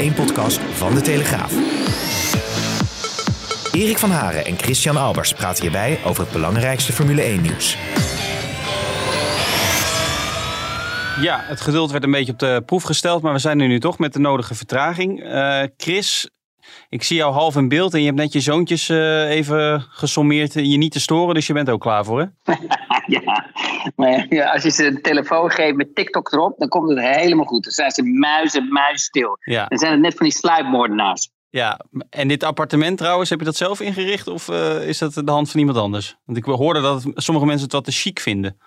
Formule 1-podcast van De Telegraaf. Erik van Haren en Christian Albers praten hierbij over het belangrijkste Formule 1-nieuws. Ja, het geduld werd een beetje op de proef gesteld, maar we zijn er nu toch met de nodige vertraging. Uh, Chris, ik zie jou half in beeld en je hebt net je zoontjes uh, even gesommeerd je niet te storen, dus je bent ook klaar voor, hè? ja, maar ja, als je ze een telefoon geeft met TikTok erop, dan komt het helemaal goed. Dan zijn ze muizen, muisstil. Ja. Dan zijn het net van die sluipmoordenaars. Ja, en dit appartement trouwens, heb je dat zelf ingericht of uh, is dat de hand van iemand anders? Want ik hoorde dat sommige mensen het wat te chic vinden.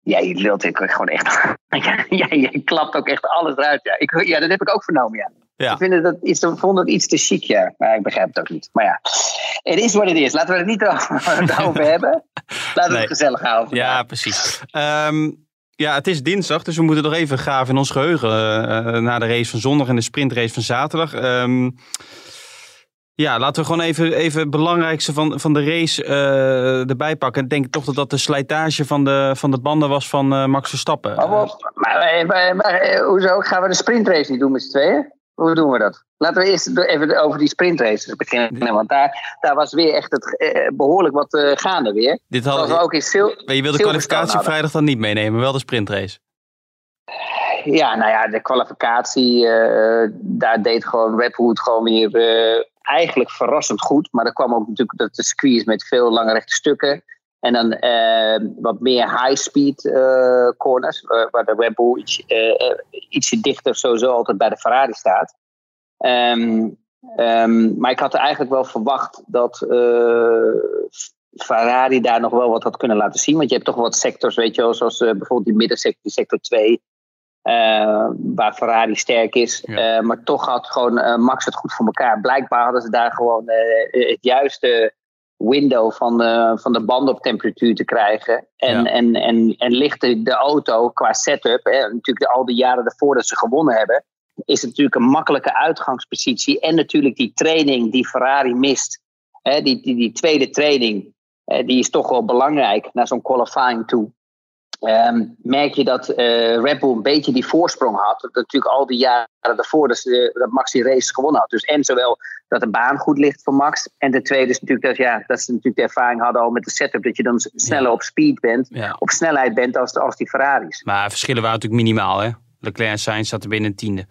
Ja, je lult ik gewoon echt. ja, je klapt ook echt alles eruit. Ja. Ik, ja, dat heb ik ook vernomen, ja. Ja. Ik vind dat iets, vond het iets te chic, ja. Maar ik begrijp het ook niet. Maar ja, het is wat het is. Laten we het niet over, hebben. Laten we het gezellig houden. Ja, precies. Um, ja, het is dinsdag, dus we moeten nog even graven in ons geheugen. Uh, na de race van zondag en de sprintrace van zaterdag. Um, ja, laten we gewoon even, even het belangrijkste van, van de race uh, erbij pakken. Ik denk toch dat dat de slijtage van de, van de banden was van uh, Max Verstappen. Oh, maar, maar, maar, maar, hoezo gaan we de sprintrace niet doen met z'n tweeën? Hoe doen we dat? Laten we eerst even over die sprintraces beginnen. Want daar, daar was weer echt het, eh, behoorlijk wat uh, gaande weer. Dit hadden we ook in Sil Je wil de kwalificatie vrijdag dan niet meenemen, wel de sprintrace? Ja, nou ja, de kwalificatie, uh, daar deed gewoon Redwood gewoon weer eigenlijk verrassend goed. Maar er kwam ook natuurlijk dat de squeeze met veel lange rechte stukken. En dan uh, wat meer high-speed uh, corners, waar de Red Bull iets, ietsje dichter sowieso altijd bij de Ferrari staat. Um, um, maar ik had eigenlijk wel verwacht dat Ferrari daar nog wel wat had kunnen laten zien. Want je hebt toch wat sectors, weet je wel, zoals bijvoorbeeld die middensector, sector 2. waar Ferrari sterk is. maar toch had gewoon Max het goed voor elkaar. Blijkbaar hadden ze daar gewoon het juiste window van de, van de band op temperatuur te krijgen. En, en, en, en ligt de, de auto qua setup, hè, natuurlijk de, al die jaren ervoor dat ze gewonnen hebben, is het natuurlijk een makkelijke uitgangspositie. En natuurlijk die training die Ferrari mist. Hè, die, die, die tweede training, die is toch wel belangrijk naar zo'n qualifying toe. Um, merk je dat uh, Red Bull een beetje die voorsprong had. Dat natuurlijk al die jaren daarvoor dat, ze, dat Max die race gewonnen had. Dus en zowel dat de baan goed ligt voor Max. En de tweede is natuurlijk dat, ja, dat ze natuurlijk de ervaring hadden al met de setup. Dat je dan sneller op speed bent, op snelheid bent als, als die Ferraris. Maar verschillen waren natuurlijk minimaal hè. Leclerc en Sainz zaten binnen een tiende.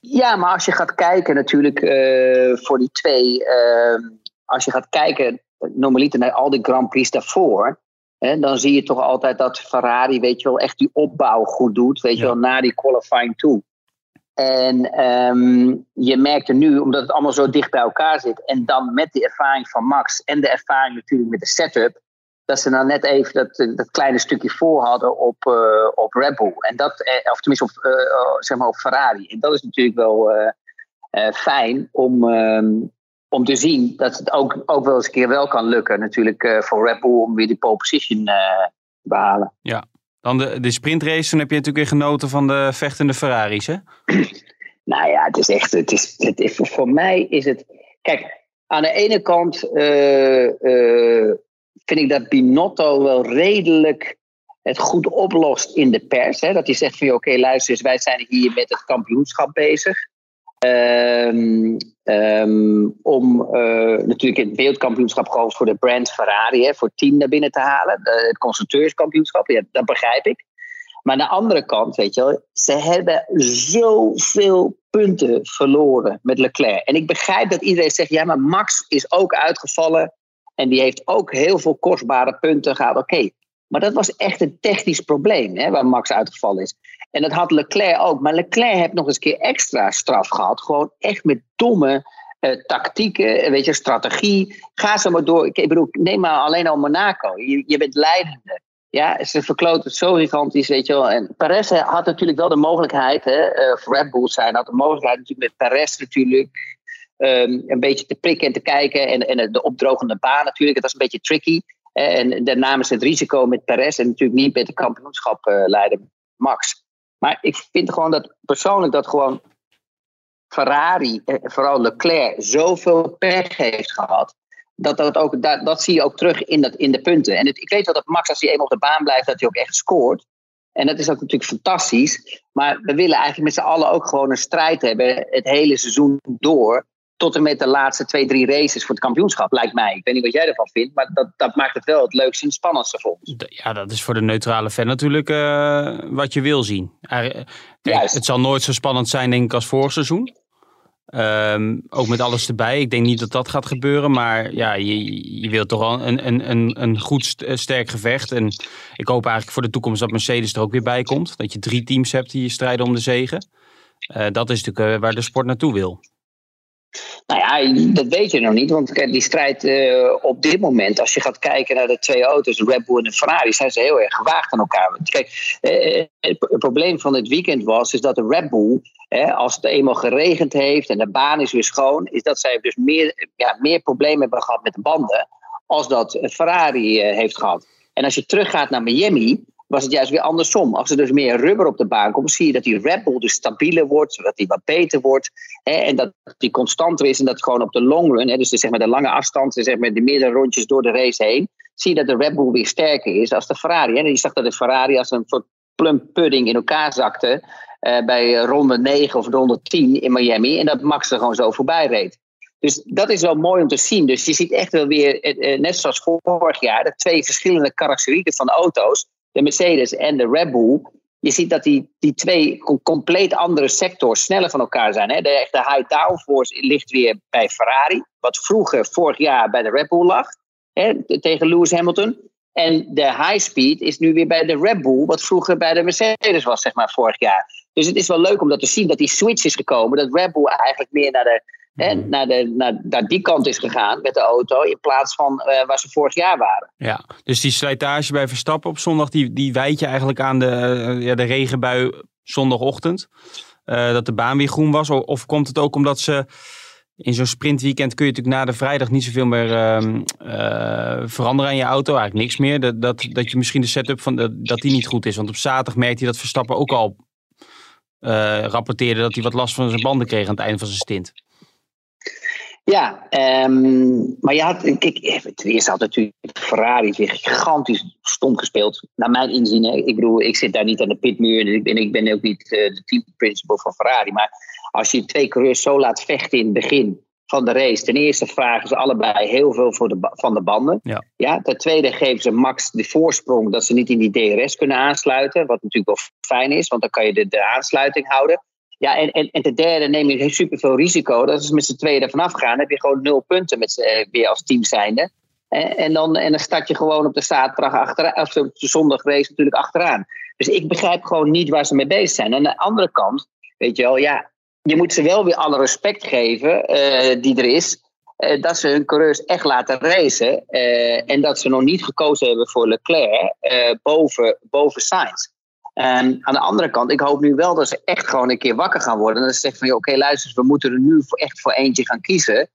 Ja, maar als je gaat kijken natuurlijk uh, voor die twee. Uh, als je gaat kijken normaliter naar al die Grand Prix daarvoor dan zie je toch altijd dat Ferrari, weet je wel, echt die opbouw goed doet, weet je wel, naar die qualifying toe. En um, je merkt er nu, omdat het allemaal zo dicht bij elkaar zit, en dan met de ervaring van Max en de ervaring natuurlijk met de setup, dat ze dan net even dat, dat kleine stukje voor hadden op, uh, op Red Bull. En dat, eh, of tenminste op, uh, zeg maar op Ferrari. En dat is natuurlijk wel uh, fijn om, um, om te zien dat het ook, ook wel eens een keer wel kan lukken, natuurlijk, uh, voor Red Bull om weer die pole position uh, te behalen. Ja, dan de, de sprintrace, dan heb je natuurlijk weer genoten van de vechtende Ferraris, hè? nou ja, het is echt, het is, het is, voor mij is het, kijk, aan de ene kant uh, vind ik dat Binotto wel redelijk het goed oplost in de pers. Hè? Dat hij zegt van, oké, luister eens, wij zijn hier met het kampioenschap bezig. Um, um, om uh, natuurlijk het wereldkampioenschap gewoon voor de brand Ferrari, hè, voor team naar binnen te halen. Het constructeurskampioenschap, ja, dat begrijp ik. Maar aan de andere kant, weet je wel, ze hebben zoveel punten verloren met Leclerc. En ik begrijp dat iedereen zegt, ja, maar Max is ook uitgevallen. En die heeft ook heel veel kostbare punten gehad. Oké, maar dat was echt een technisch probleem hè, waar Max uitgevallen is. En dat had Leclerc ook. Maar Leclerc heeft nog eens een keer extra straf gehad. Gewoon echt met domme uh, tactieken, weet je, strategie. Ga zo maar door. Ik bedoel, neem maar alleen al Monaco. Je, je bent leidende. Ja, ze verkloten zo gigantisch, weet je wel. En Perez had natuurlijk wel de mogelijkheid, hè, uh, voor Red Bull zijn, had de mogelijkheid natuurlijk met Perez natuurlijk um, een beetje te prikken en te kijken. En, en de opdrogende baan natuurlijk, dat is een beetje tricky. En daarna is het risico met Perez en natuurlijk niet met de kampioenschap uh, leiden Max. Maar ik vind gewoon dat persoonlijk dat gewoon Ferrari, eh, vooral Leclerc, zoveel pech heeft gehad. Dat, dat, ook, dat, dat zie je ook terug in, dat, in de punten. En ik weet wel dat Max, als hij eenmaal op de baan blijft, dat hij ook echt scoort. En dat is ook natuurlijk fantastisch. Maar we willen eigenlijk met z'n allen ook gewoon een strijd hebben het hele seizoen door. Tot en met de laatste twee, drie races voor het kampioenschap, lijkt mij. Ik weet niet wat jij ervan vindt, maar dat, dat maakt het wel het leukste en het spannendste voor ons. Ja, dat is voor de neutrale fan natuurlijk uh, wat je wil zien. Kijk, het zal nooit zo spannend zijn, denk ik, als vorig seizoen. Um, ook met alles erbij. Ik denk niet dat dat gaat gebeuren. Maar ja, je, je wilt toch wel een, een, een, een goed sterk gevecht. En ik hoop eigenlijk voor de toekomst dat Mercedes er ook weer bij komt. Dat je drie teams hebt die strijden om de zegen. Uh, dat is natuurlijk uh, waar de sport naartoe wil. Nou ja, dat weet je nog niet. Want die strijd uh, op dit moment, als je gaat kijken naar de twee auto's, de Red Bull en de Ferrari, zijn ze heel erg gewaagd aan elkaar. Kijk, uh, het, probleem van dit weekend was is dat de Red Bull, als het eenmaal geregend heeft en de baan is weer schoon, is dat zij dus meer, ja, meer problemen hebben gehad met de banden als dat Ferrari heeft gehad. En als je teruggaat naar Miami, was het juist weer andersom. Als er dus meer rubber op de baan komt, zie je dat die Red Bull dus stabieler wordt, zodat die wat beter wordt. Hè, en dat die constanter is en dat gewoon op de long run, hè, dus de, zeg maar de lange afstand, zeg maar de meerdere rondjes door de race heen, zie je dat de Red Bull weer sterker is als de Ferrari. Hè. En je zag dat de Ferrari als een soort plump pudding in elkaar zakte uh, bij ronde 9 of ronde 10 in Miami. En dat Max er gewoon zo voorbij reed. Dus dat is wel mooi om te zien. Dus je ziet echt wel weer, eh, net zoals vorig jaar, de twee verschillende karakterieken van auto's de Mercedes en de Red Bull. Je ziet dat die, die twee compleet andere sectors sneller van elkaar zijn. Hè? De echte high downforce ligt weer bij Ferrari. Wat vroeger, vorig jaar, bij de Red Bull lag. Hè? Tegen Lewis Hamilton. En de high speed is nu weer bij de Red Bull. Wat vroeger bij de Mercedes was, zeg maar, vorig jaar. Dus het is wel leuk om dat te zien. Dat die switch is gekomen. Dat Red Bull eigenlijk meer naar de en mhm. naar, de, naar, naar die kant is gegaan met de auto in plaats van uh, waar ze vorig jaar waren. Ja, dus die slijtage bij Verstappen op zondag, die, die wijt je eigenlijk aan de, uh, ja, de regenbui zondagochtend. Uh, dat de baan weer groen was? Of, of, komt het ook omdat ze in zo'n sprintweekend kun je natuurlijk na de vrijdag niet zoveel meer ehm, veranderen aan je auto? Eigenlijk niks meer. Dat, dat, dat je misschien de setup van dat, dat die niet goed is. Want op zaterdag merkte hij dat Verstappen ook al rapporteerde dat hij wat last van zijn banden kreeg aan het einde van zijn stint. Ja, um, maar je had, kijk, ten eerste had natuurlijk Ferrari weer gigantisch stom gespeeld. Naar mijn inzien, hè. ik bedoel, ik zit daar niet aan de pitmuur en ik ben, ik ben ook niet uh, de team principal van Ferrari. Maar als je twee coureurs zo laat vechten in het begin van de race. Ten eerste vragen ze allebei heel veel voor de, van de banden. Ja. Ja, ten tweede geven ze Max de voorsprong dat ze niet in die DRS kunnen aansluiten. Wat natuurlijk wel fijn is, want dan kan je de, de aansluiting houden. Ja, en, en, en ten derde neem je superveel risico. Dat is met z'n tweeën er vanaf gaan. Dan heb je gewoon nul punten met, uh, weer als team zijnde. En, en, dan, en dan start je gewoon op de zaterdag achteraan, of op de zondag race natuurlijk achteraan. Dus ik begrijp gewoon niet waar ze mee bezig zijn. Aan de andere kant, weet je wel, ja, je moet ze wel weer alle respect geven uh, die er is. Uh, dat ze hun coureurs echt laten racen. Uh, en dat ze nog niet gekozen hebben voor Leclerc boven, boven Sainz. En aan de andere kant, ik hoop nu wel dat ze echt gewoon een keer wakker gaan worden. En dat ze zeggen van, oké, luister, we moeten er nu echt voor eentje gaan kiezen.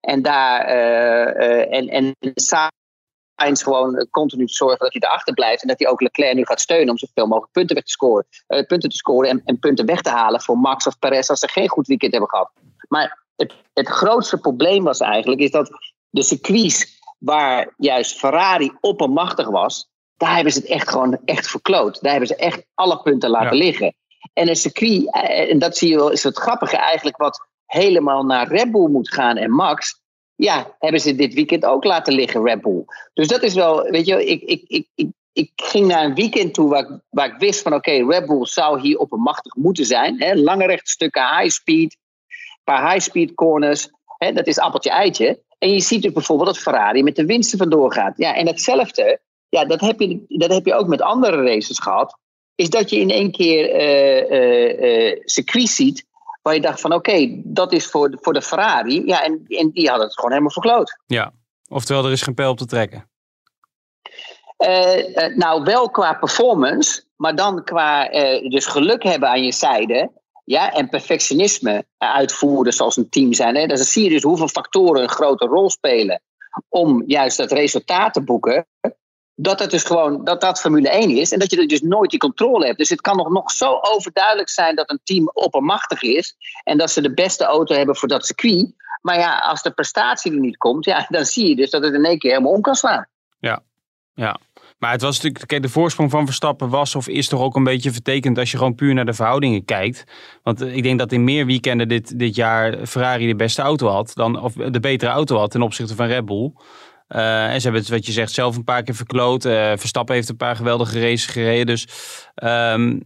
En daar, uh, uh, en, en Sainz gewoon continu zorgen dat hij erachter blijft. En dat hij ook Leclerc nu gaat steunen om zoveel mogelijk punten weg te scoren. Uh, punten te scoren en, en, punten weg te halen voor Max of Perez als ze geen goed weekend hebben gehad. Maar het, het grootste probleem was eigenlijk, is dat de circuits waar juist Ferrari oppermachtig was, daar hebben ze het echt gewoon echt verkloot. Daar hebben ze echt alle punten laten liggen. En een circuit, eh, en dat zie je wel, is het grappige eigenlijk, wat helemaal naar Red Bull moet gaan en Max. Ja, hebben ze dit weekend ook laten liggen, Red Bull. Dus dat is wel, weet je, ik, ik, ik, ik, ik ging naar een weekend toe waar ik, waar ik wist van oké, Red Bull zou hier op een machtig moeten zijn. Hè? Lange rechte stukken, high speed, een paar high speed corners. Hè? Dat is appeltje eitje. En je ziet dus bijvoorbeeld dat Ferrari met de winsten vandoor gaat. Ja, en hetzelfde ja, dat heb, je, dat heb je ook met andere races gehad. Is dat je in één keer uh, uh, circuit ziet. Waar je dacht van oké, dat is voor, voor de Ferrari. Ja, en, en die hadden het gewoon helemaal verkloot. Ja, oftewel er is geen pijl op te trekken. nou, wel qua performance. Maar dan qua dus geluk hebben aan je zijde. Ja, en perfectionisme uitvoeren zoals een team zijn. Hè. Dan zie je dus hoeveel factoren een grote rol spelen. Om juist dat resultaat te boeken dat het dus gewoon dat dat Formule 1 is en dat je er dus nooit die controle hebt. Dus het kan nog, nog zo overduidelijk zijn dat een team oppermachtig is en dat ze de beste auto hebben voor dat circuit. Maar ja, als de prestatie er niet komt, ja, dan zie je dus dat het in één keer helemaal om kan slaan. Ja, ja. Maar het was natuurlijk, kijk, de voorsprong van Verstappen was of is toch ook een beetje vertekend als je gewoon puur naar de verhoudingen kijkt. Want ik denk dat in meer weekenden dit, dit jaar Ferrari de beste auto had, dan, of de betere auto had ten opzichte van Red Bull. Uh, en ze hebben het, wat je zegt, zelf een paar keer verkloot. Uh, Verstappen heeft een paar geweldige races gereden. Dus um,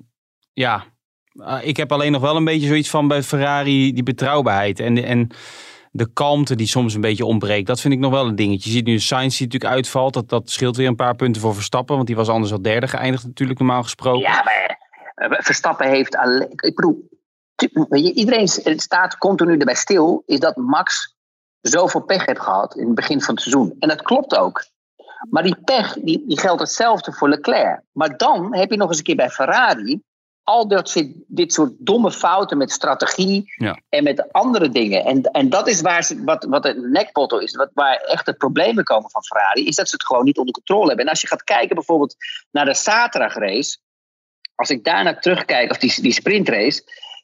ja, uh, ik heb alleen nog wel een beetje zoiets van bij Ferrari die betrouwbaarheid. En, en de kalmte die soms een beetje ontbreekt. Dat vind ik nog wel een dingetje. Je ziet nu Sainz die natuurlijk uitvalt. Dat, dat scheelt weer een paar punten voor Verstappen. Want die was anders al derde geëindigd natuurlijk normaal gesproken. Ja, maar Verstappen heeft alleen... Ik bedoel, iedereen staat continu erbij stil. Is dat Max zoveel pech heeft gehad in het begin van het seizoen. En dat klopt ook. Maar die pech die, die geldt hetzelfde voor Leclerc. Maar dan heb je nog eens een keer bij Ferrari al dat, dit soort domme fouten met strategie ja. en met andere dingen. En, en dat is waar ze, wat, wat het nekbottel is, wat, waar echt de problemen komen van Ferrari, is dat ze het gewoon niet onder controle hebben. En als je gaat kijken bijvoorbeeld naar de zaterdagrace, als ik daarna terugkijk, of die, die sprintrace,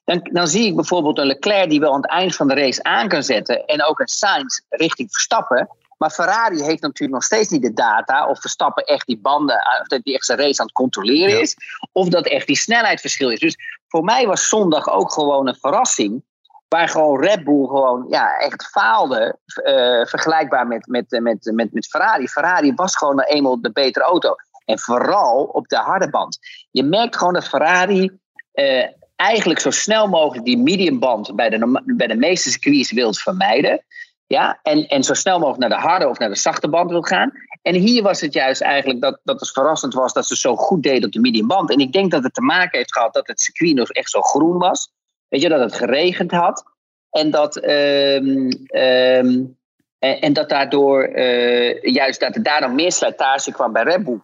dan, dan zie ik bijvoorbeeld een Leclerc die wel aan het eind van de race aan kan zetten en ook een Sainz richting Verstappen. Maar Ferrari heeft natuurlijk nog steeds niet de data of Verstappen echt die banden, of dat die echt zijn race aan het controleren is, of dat echt die snelheidsverschil is. Dus voor mij was zondag ook gewoon een verrassing. Waar gewoon Red Bull gewoon ja, echt faalde. Uh, vergelijkbaar met, met, met, met, met Ferrari. Ferrari was gewoon eenmaal de betere auto. En vooral op de harde band. Je merkt gewoon dat Ferrari uh, eigenlijk zo snel mogelijk die mediumband bij de, bij de meeste circuits wilt vermijden. Ja, en, en zo snel mogelijk naar de harde of naar de zachte band wil gaan. En hier was het juist eigenlijk dat, dat het verrassend was dat ze zo goed deden op de mediumband. En ik denk dat het te maken heeft gehad dat het circuit nog echt zo groen was. Weet je, dat het geregend had. En dat, um, en, en, dat daardoor uh, juist dat er daarom meer slijtage kwam bij Red Bull.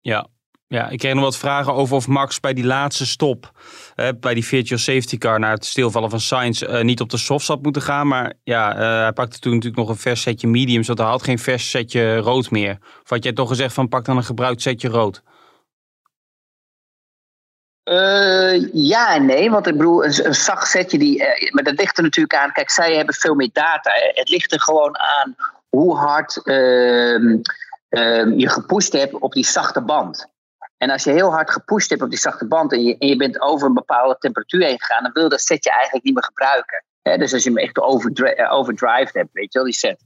Ja, ja, ik kreeg nog wat vragen over of Max bij die laatste stop, bij die virtual safety car, naar het stilvallen van Sainz, uh, niet op de soft had moeten gaan. Maar ja, uh, hij pakte toen natuurlijk nog een vers setje mediums, want hij had geen vers setje rood meer. Of had jij toch gezegd van pak dan een gebruikt setje rood? Uh, ja en nee, want ik bedoel, een, een zacht setje, die, maar dat ligt er natuurlijk aan. Kijk, zij hebben veel meer data. Het ligt er gewoon aan hoe hard ehm, ehm, je gepusht hebt op die zachte band. En als je heel hard gepusht hebt op die zachte band en je, en je bent over een bepaalde temperatuur heen gegaan, dan wil dat setje eigenlijk niet meer gebruiken. dus als je hem echt overdri overdrive hebt, weet je wel, die set.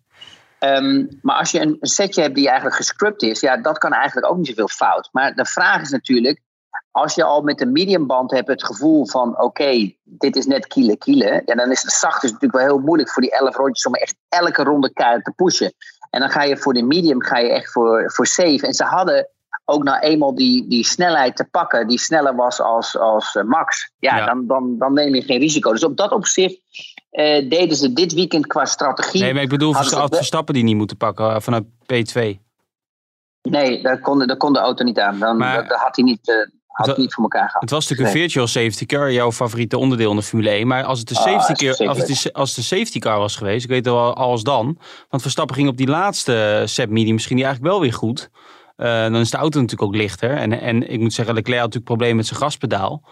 Um, maar als je een, setje hebt die eigenlijk gescrupt is, ja, dat kan eigenlijk ook niet zoveel fout. Maar de vraag is natuurlijk, als je al met de medium band hebt het gevoel van, oké, dit is net kiele kiele, ja, dan is de zacht is natuurlijk wel heel moeilijk voor die 11 rondjes om echt elke ronde keihard te pushen. En dan ga je voor de medium ga je echt voor, voor safe. En ze hadden ook nou eenmaal die, die snelheid te pakken, die sneller was als, als uh, Max, ja, Dan, dan, dan neem je geen risico. Dus op dat opzicht uh, deden ze dit weekend qua strategie. Nee, maar ik bedoel Verstappen, Verstappen die niet moeten pakken uh, vanuit P2. Nee, daar kon, daar kon de auto niet aan. Dan, maar, dat, had hij niet. had niet voor elkaar gehad. Het was natuurlijk een virtual safety car, jouw favoriete onderdeel in de Formule 1. Maar als het de ah, safety, car, als het, als de safety car was geweest, ik weet wel als dan. Want Verstappen ging op die laatste set medium misschien die eigenlijk wel weer goed. Uh, dan is de auto natuurlijk ook lichter. En, en ik moet zeggen, Leclerc had natuurlijk problemen met zijn gaspedaal.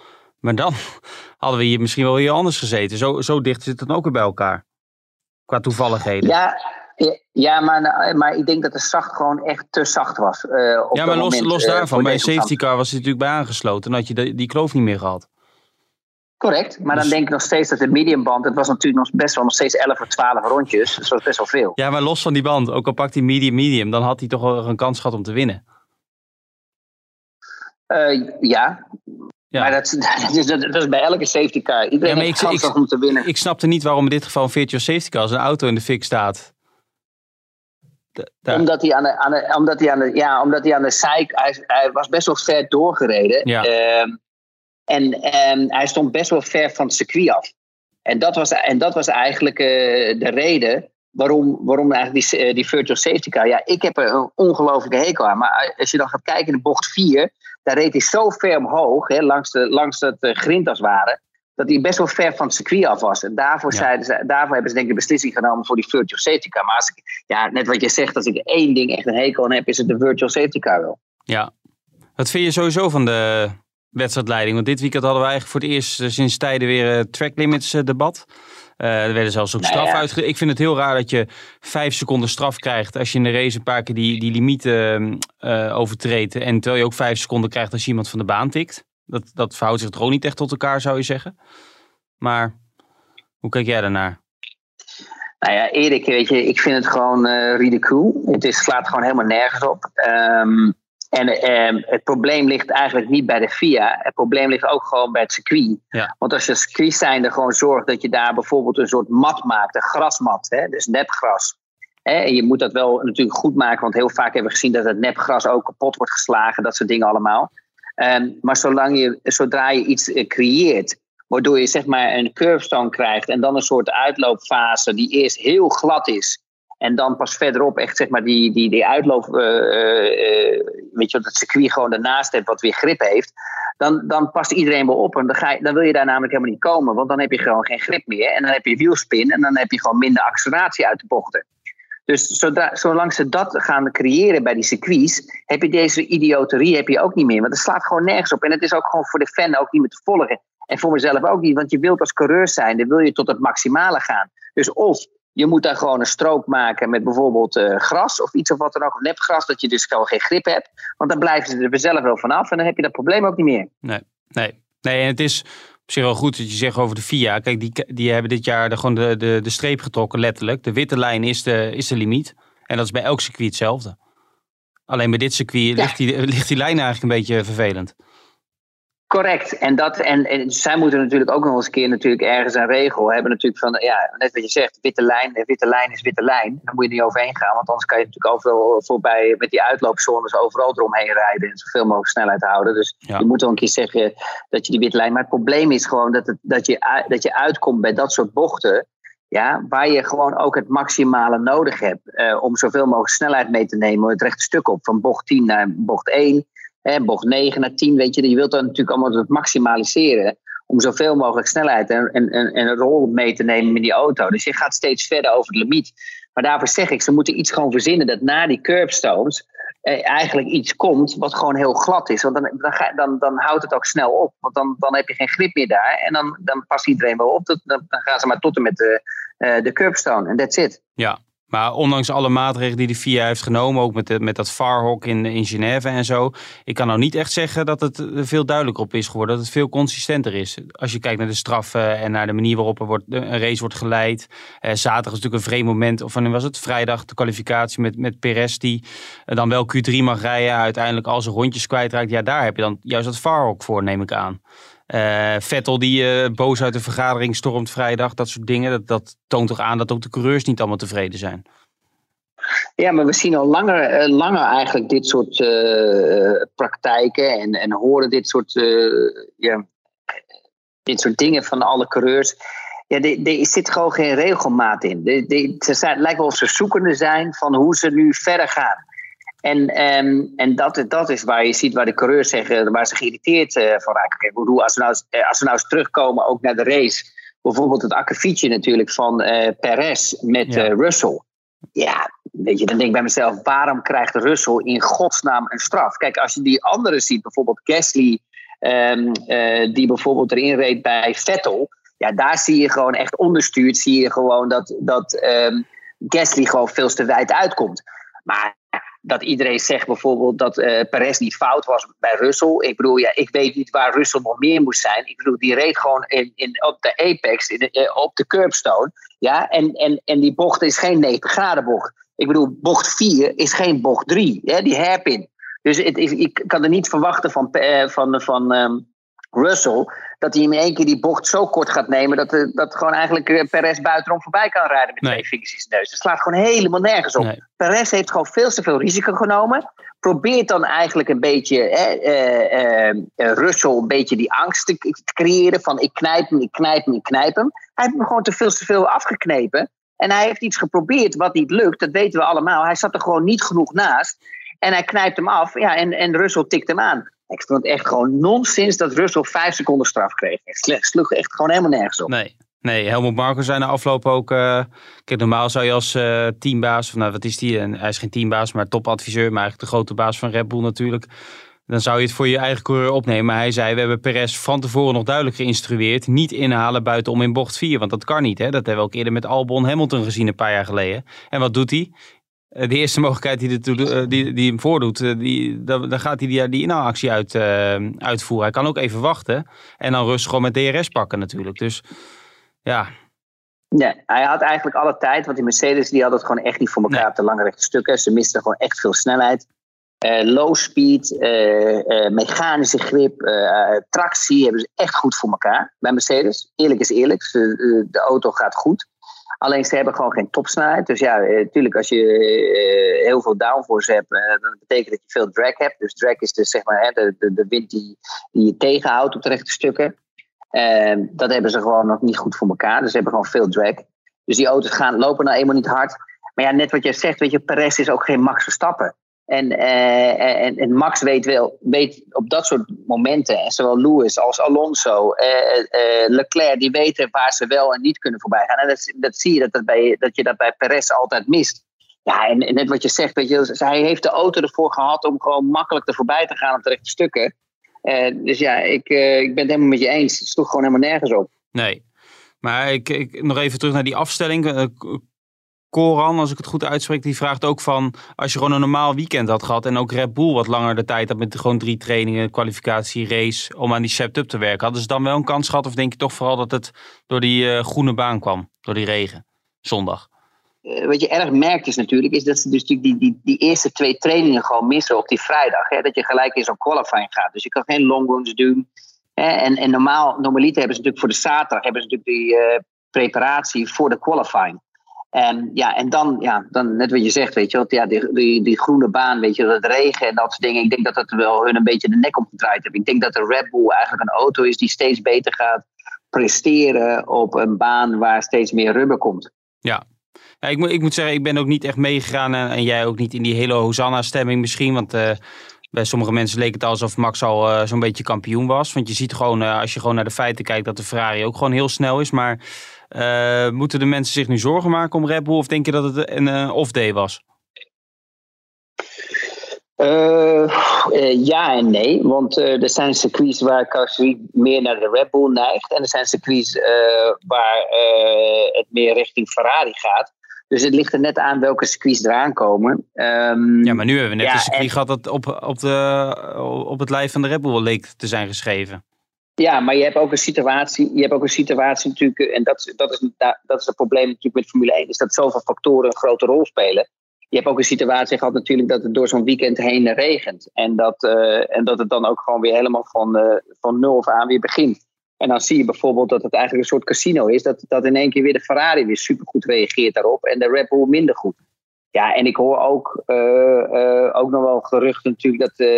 Maar dan hadden we hier misschien wel hier anders gezeten. Zo, zo dicht zit het dan ook weer bij elkaar. Qua toevalligheden. Ja, ja maar, maar ik denk dat de zacht gewoon echt te zacht was. Uh, ja, maar los, los uh, daarvan, bij een safety car was hij natuurlijk bij aangesloten. Dan had je die, die kloof niet meer gehad. Correct, maar dan dus- denk ik nog steeds dat de mediumband, het was natuurlijk nog best wel nog steeds 11 of 12 rondjes, dus dat was best wel veel. Ja, maar los van die band, ook al pakt hij medium medium, dan had hij toch wel een kans gehad om te winnen. Uh, ja. ja, maar dat, dat, is, dat, is, bij elke safety car. Iedereen ja, heeft kans om te winnen. Ik snapte niet waarom in dit geval een virtual safety car als een auto in de fik staat. omdat hij aan de, aan de, omdat hij aan de, ja, omdat hij aan de sijk, hij, hij was best wel ver doorgereden. Ja. Uh, en, en hij stond best wel ver van het circuit af. En dat was, en dat was eigenlijk uh, de reden waarom, waarom eigenlijk die, uh, die virtual safety car. Ja, ik heb er een ongelofelijke hekel aan. Maar als je dan gaat kijken in de bocht 4, daar reed hij zo ver omhoog, hè, langs, de, langs het uh, grind als het ware, dat hij best wel ver van het circuit af was. En daarvoor, ja. zeiden ze, daarvoor hebben ze denk ik de beslissing genomen voor die virtual safety car. Maar als ik, ja, net wat je zegt, als ik één ding echt een hekel aan heb, is het de virtual safety car wel. Ja. Wat vind je sowieso van de wedstrijdleiding. Want dit weekend hadden we eigenlijk voor het eerst eh, sinds tijden weer uh, track limits uh, debat. Uh, er werden zelfs ook nou straf ja. Ik vind het heel raar dat je vijf seconden straf krijgt als je in de race een paar keer die, die limieten uh, overtreedt. En terwijl je ook vijf seconden krijgt als je iemand van de baan tikt. Dat, dat verhoudt zich gewoon niet echt tot elkaar, zou je zeggen. Maar hoe kijk jij daarnaar? Nou ja, Erik, weet je, ik vind het gewoon uh, ridicule. Het is, slaat gewoon helemaal nergens op. Um, en uh, het probleem ligt eigenlijk niet bij de FIA. Het probleem ligt ook gewoon bij het circuit. Ja. Want als je als circuit zijnde gewoon zorgt dat je daar bijvoorbeeld een soort mat maakt, een grasmat, hè, dus nepgras. Hè, en je moet dat wel natuurlijk goed maken, want heel vaak hebben we gezien dat het nepgras ook kapot wordt geslagen, dat soort dingen allemaal. Um, maar zolang je, zodra je iets uh, creëert Waardoor je zeg maar een curvestone krijgt en dan een soort uitloopfase die eerst heel glad is. En dan pas verderop echt zeg maar die, die, die uitloop, uh, weet je, dat circuit gewoon daarnaast hebt wat weer grip heeft. Dan, dan past iedereen wel op en dan, ga je, dan wil je daar namelijk helemaal niet komen. Want dan heb je gewoon geen grip meer. En dan heb je wielspin en dan heb je gewoon minder acceleratie uit de bochten. Dus zodra, zolang ze dat gaan creëren bij die circuits, heb je deze idioterie heb je ook niet meer. Want het slaat gewoon nergens op. En het is ook gewoon voor de fan ook niet meer te volgen. En voor mezelf ook niet, want je wilt als coureur zijn, dan wil je tot het maximale gaan. Dus of je moet daar gewoon een strook maken met bijvoorbeeld uh, gras of iets of wat dan ook, nepgras, dat je dus gewoon geen grip hebt. Want dan blijven ze er zelf wel vanaf en dan heb je dat probleem ook niet meer. Nee, nee. nee en het is op zich wel goed dat je zegt over de FIA. Kijk, die, die hebben dit jaar de, gewoon de, de, de streep getrokken, letterlijk. De witte lijn is de, is de limiet. En dat is bij elk circuit hetzelfde. Alleen bij dit circuit ligt, die, ligt die lijn eigenlijk een beetje vervelend. Correct. En, dat, en, en zij moeten natuurlijk ook nog eens een keer natuurlijk ergens een regel hebben. Natuurlijk van, ja, net wat je zegt, witte lijn, witte lijn is witte lijn. Daar moet je niet overheen gaan, want anders kan je natuurlijk overal voorbij met die uitloopzones overal eromheen rijden en zoveel mogelijk snelheid houden. Dus je moet wel een keer zeggen dat je die witte lijn. Maar het probleem is gewoon dat, het, dat, je, dat je uitkomt bij dat soort bochten. Ja, waar je gewoon ook het maximale nodig hebt uh, om zoveel mogelijk snelheid mee te nemen. Het rechte stuk op, van bocht 10 naar bocht 1 bocht 9 naar 10, weet je, je wilt dat natuurlijk allemaal maximaliseren. Om zoveel mogelijk snelheid en, en, en een rol mee te nemen in die auto. Dus je gaat steeds verder over de limiet. Maar daarvoor zeg ik, ze moeten iets gewoon verzinnen dat na die curbstones eh, eigenlijk iets komt wat gewoon heel glad is. Want dan, dan, dan, dan houdt het ook snel op. Want dan, dan heb je geen grip meer daar. En dan, dan past iedereen wel op. Dan, dan gaan ze maar tot en met de, uh, de curbstone. En that's it. Ja, maar ondanks alle maatregelen die de FIA heeft genomen, ook met, met dat VAR-hok in, in Genève en zo, ik kan nou niet echt zeggen dat het veel duidelijker op is geworden, dat het veel consistenter is. Als je kijkt naar de straffen en naar de manier waarop er wordt, een race wordt geleid. Eh, zaterdag is natuurlijk een vreemd moment, of wanneer was het? Vrijdag de kwalificatie met, met Perez, die dan wel Q3 mag rijden, uiteindelijk al zijn rondjes kwijtraakt. Ja, daar heb je dan juist dat VAR-hok voor, neem ik aan. Uh, Vettel die uh, boos uit de vergadering stormt vrijdag, dat soort dingen. Dat, dat toont toch aan dat ook de coureurs niet allemaal tevreden zijn. Ja, maar we zien al langer, uh, langer eigenlijk dit soort praktijken en, en horen dit soort, ja, dit soort dingen van alle coureurs. Ja, er zit gewoon geen regelmaat in. De, de, ze het lijkt wel of ze zoekende zijn van hoe ze nu verder gaan. En, um, en dat, dat is waar je ziet waar de coureurs zeggen, waar ze geïrriteerd uh, van raken. Kijk, bedoel, als, we nou, eh, als we nou eens terugkomen ook naar de race, bijvoorbeeld het akkefietje natuurlijk van uh, Perez met ja. Russell. Ja, weet je, dan denk ik bij mezelf, waarom krijgt Russell in godsnaam een straf? Kijk, als je die anderen ziet, bijvoorbeeld Gasly, um, uh, die bijvoorbeeld erin reed bij Vettel. Ja, daar zie je gewoon echt onderstuurd, zie je gewoon dat, dat um, Gasly gewoon veel te wijd uitkomt. Maar dat iedereen zegt bijvoorbeeld dat uh, Perez niet fout was bij Russell. Ik bedoel, ja, ik weet niet waar Russell nog meer moest zijn. Ik bedoel, die reed gewoon in, in, op de apex, in eh, op de curbstone. Ja, en, en, en die bocht is geen 90 graden bocht. Ik bedoel, bocht 4 is geen bocht 3, hè, die hairpin. Dus het ik kan er niet verwachten van, uh, van, van um, Russell dat hij in één keer die bocht zo kort gaat nemen dat, uh, dat gewoon eigenlijk uh, Perez buitenom voorbij kan rijden met nee. twee vingers in zijn neus. Dat slaat gewoon helemaal nergens op. Nee. Perez heeft gewoon veel te veel risico genomen. Probeert dan eigenlijk een beetje eh, Russell een beetje die angst te, te, creëren van ik knijp hem, ik knijp hem, ik knijp hem. Hij heeft hem gewoon te veel te veel afgeknepen. En hij heeft iets geprobeerd wat niet lukt, dat weten we allemaal. Hij zat er gewoon niet genoeg naast. En hij knijpt hem af ja, en, en Russell tikt hem aan. Ik vond het echt gewoon nonsens dat Russell vijf seconden straf kreeg. Het sloeg echt gewoon helemaal nergens op. Nee. Nee, Helmut Marko zei na afloop ook. Uh, kijk, normaal zou je als uh, teambaas, of nou wat is die? En hij is geen teambaas, maar topadviseur, maar eigenlijk de grote baas van Red Bull natuurlijk. dan zou je het voor je eigen coureur opnemen. Maar hij zei, we hebben Perez van tevoren nog duidelijk geïnstrueerd. Niet inhalen buitenom in bocht 4. Want dat kan niet. Hè? Dat hebben we ook eerder met Albon Hamilton gezien een paar jaar geleden. En wat doet hij? Eh, de eerste mogelijkheid die, de, eh, die, die hem voordoet, eh, die, dan, gaat hij die, die inhaalactie uit, uitvoeren. Hij kan ook even wachten. En dan rust gewoon met DRS pakken natuurlijk. Dus ja, Nee, hij had eigenlijk alle tijd, want die Mercedes die had het gewoon echt niet voor elkaar op de lange rechte stukken. Ze misten gewoon echt veel snelheid. Uh, low speed, uh, mechanische grip, tractie hebben ze echt goed voor elkaar bij Mercedes. Eerlijk is eerlijk, de auto gaat goed. Alleen ze hebben gewoon geen topsnelheid. Dus ja, natuurlijk als je heel veel downforce hebt, dan betekent dat je veel drag hebt. Dus drag is dus zeg maar de, de, wind die, die je tegenhoudt op de rechte stukken. Dat hebben ze gewoon nog niet goed voor elkaar. Dus ze hebben gewoon veel drag. Dus die auto's gaan, lopen nou eenmaal niet hard. Maar ja, net wat jij zegt, weet je, Perez is ook geen Max Verstappen. En, uh, en, en, Max weet wel, weet op dat soort momenten, en zowel Lewis als Alonso, uh, Leclerc, die weten waar ze wel en niet kunnen voorbij gaan. En dat, dat zie je dat, dat, bij, dat je dat bij Perez altijd mist. Ja, en, en net wat je zegt, weet je, hij heeft de auto ervoor gehad om gewoon makkelijk er voorbij te gaan op de rechte stukken. Dus ja, ik, ik ben het helemaal met je eens. Het sloeg gewoon helemaal nergens op. Nee. Maar ik, ik, nog even terug naar die afstelling. Koran, als ik het goed uitspreek, die vraagt ook van... als je gewoon een normaal weekend had gehad... en ook Red Bull wat langer de tijd had met gewoon drie trainingen... kwalificatie, race, om aan die setup te werken... hadden ze dan wel een kans gehad? Of denk je toch vooral dat het door die groene baan kwam? Door die regen, zondag? uh, wat je erg merkt is natuurlijk, is dat ze dus die, die, die, eerste twee trainingen gewoon missen op die vrijdag. Hè, dat je gelijk in zo'n qualifying gaat. Dus je kan geen long runs doen. Hè, en, en normaal, normaliter hebben ze natuurlijk voor de zaterdag hebben ze natuurlijk die uh, preparatie voor de qualifying. En, ja, en dan, ja, dan, net wat je zegt, weet je wel, ja, die, die, die groene baan, weet je, dat regen en dat soort dingen. Ik denk dat dat wel hun een beetje de nek omgedraaid heeft. Ik denk dat de Red Bull eigenlijk een auto is die steeds beter gaat presteren op een baan waar steeds meer rubber komt. Ja, ja, ik, moet, ik moet zeggen, ik ben ook niet echt meegegaan en, jij ook niet in die hele Hosanna-stemming misschien. Want uh, bij sommige mensen leek het alsof Max al uh, zo'n beetje kampioen was. Want je ziet gewoon, uh, als je gewoon naar de feiten kijkt, dat de Ferrari ook gewoon heel snel is. Maar moeten de mensen zich nu zorgen maken om Red Bull? Of denk je dat het een off-day was? ja en nee, want er zijn circuits waar Karusselli meer naar de Red Bull neigt. En er zijn circuits waar het meer richting Ferrari gaat. Dus het ligt er net aan welke circuits eraan komen. Um, ja, maar nu hebben we net ja, een circuit gehad dat op, op, de, op het lijf van de Red Bull leek te zijn geschreven. Ja, maar je hebt ook een situatie, je hebt ook een situatie natuurlijk, en dat, dat, is, dat is het probleem natuurlijk met Formule 1, is dat zoveel factoren een grote rol spelen. Je hebt ook een situatie gehad natuurlijk dat het door zo'n weekend heen regent. En dat, uh, en dat het dan ook gewoon weer helemaal van, uh, van nul af aan weer begint. En dan zie je bijvoorbeeld dat het eigenlijk een soort casino is. Dat, dat in één keer weer de Ferrari weer supergoed reageert daarop. En de Red Bull minder goed. Ja, en ik hoor ook, ook nog wel geruchten natuurlijk dat,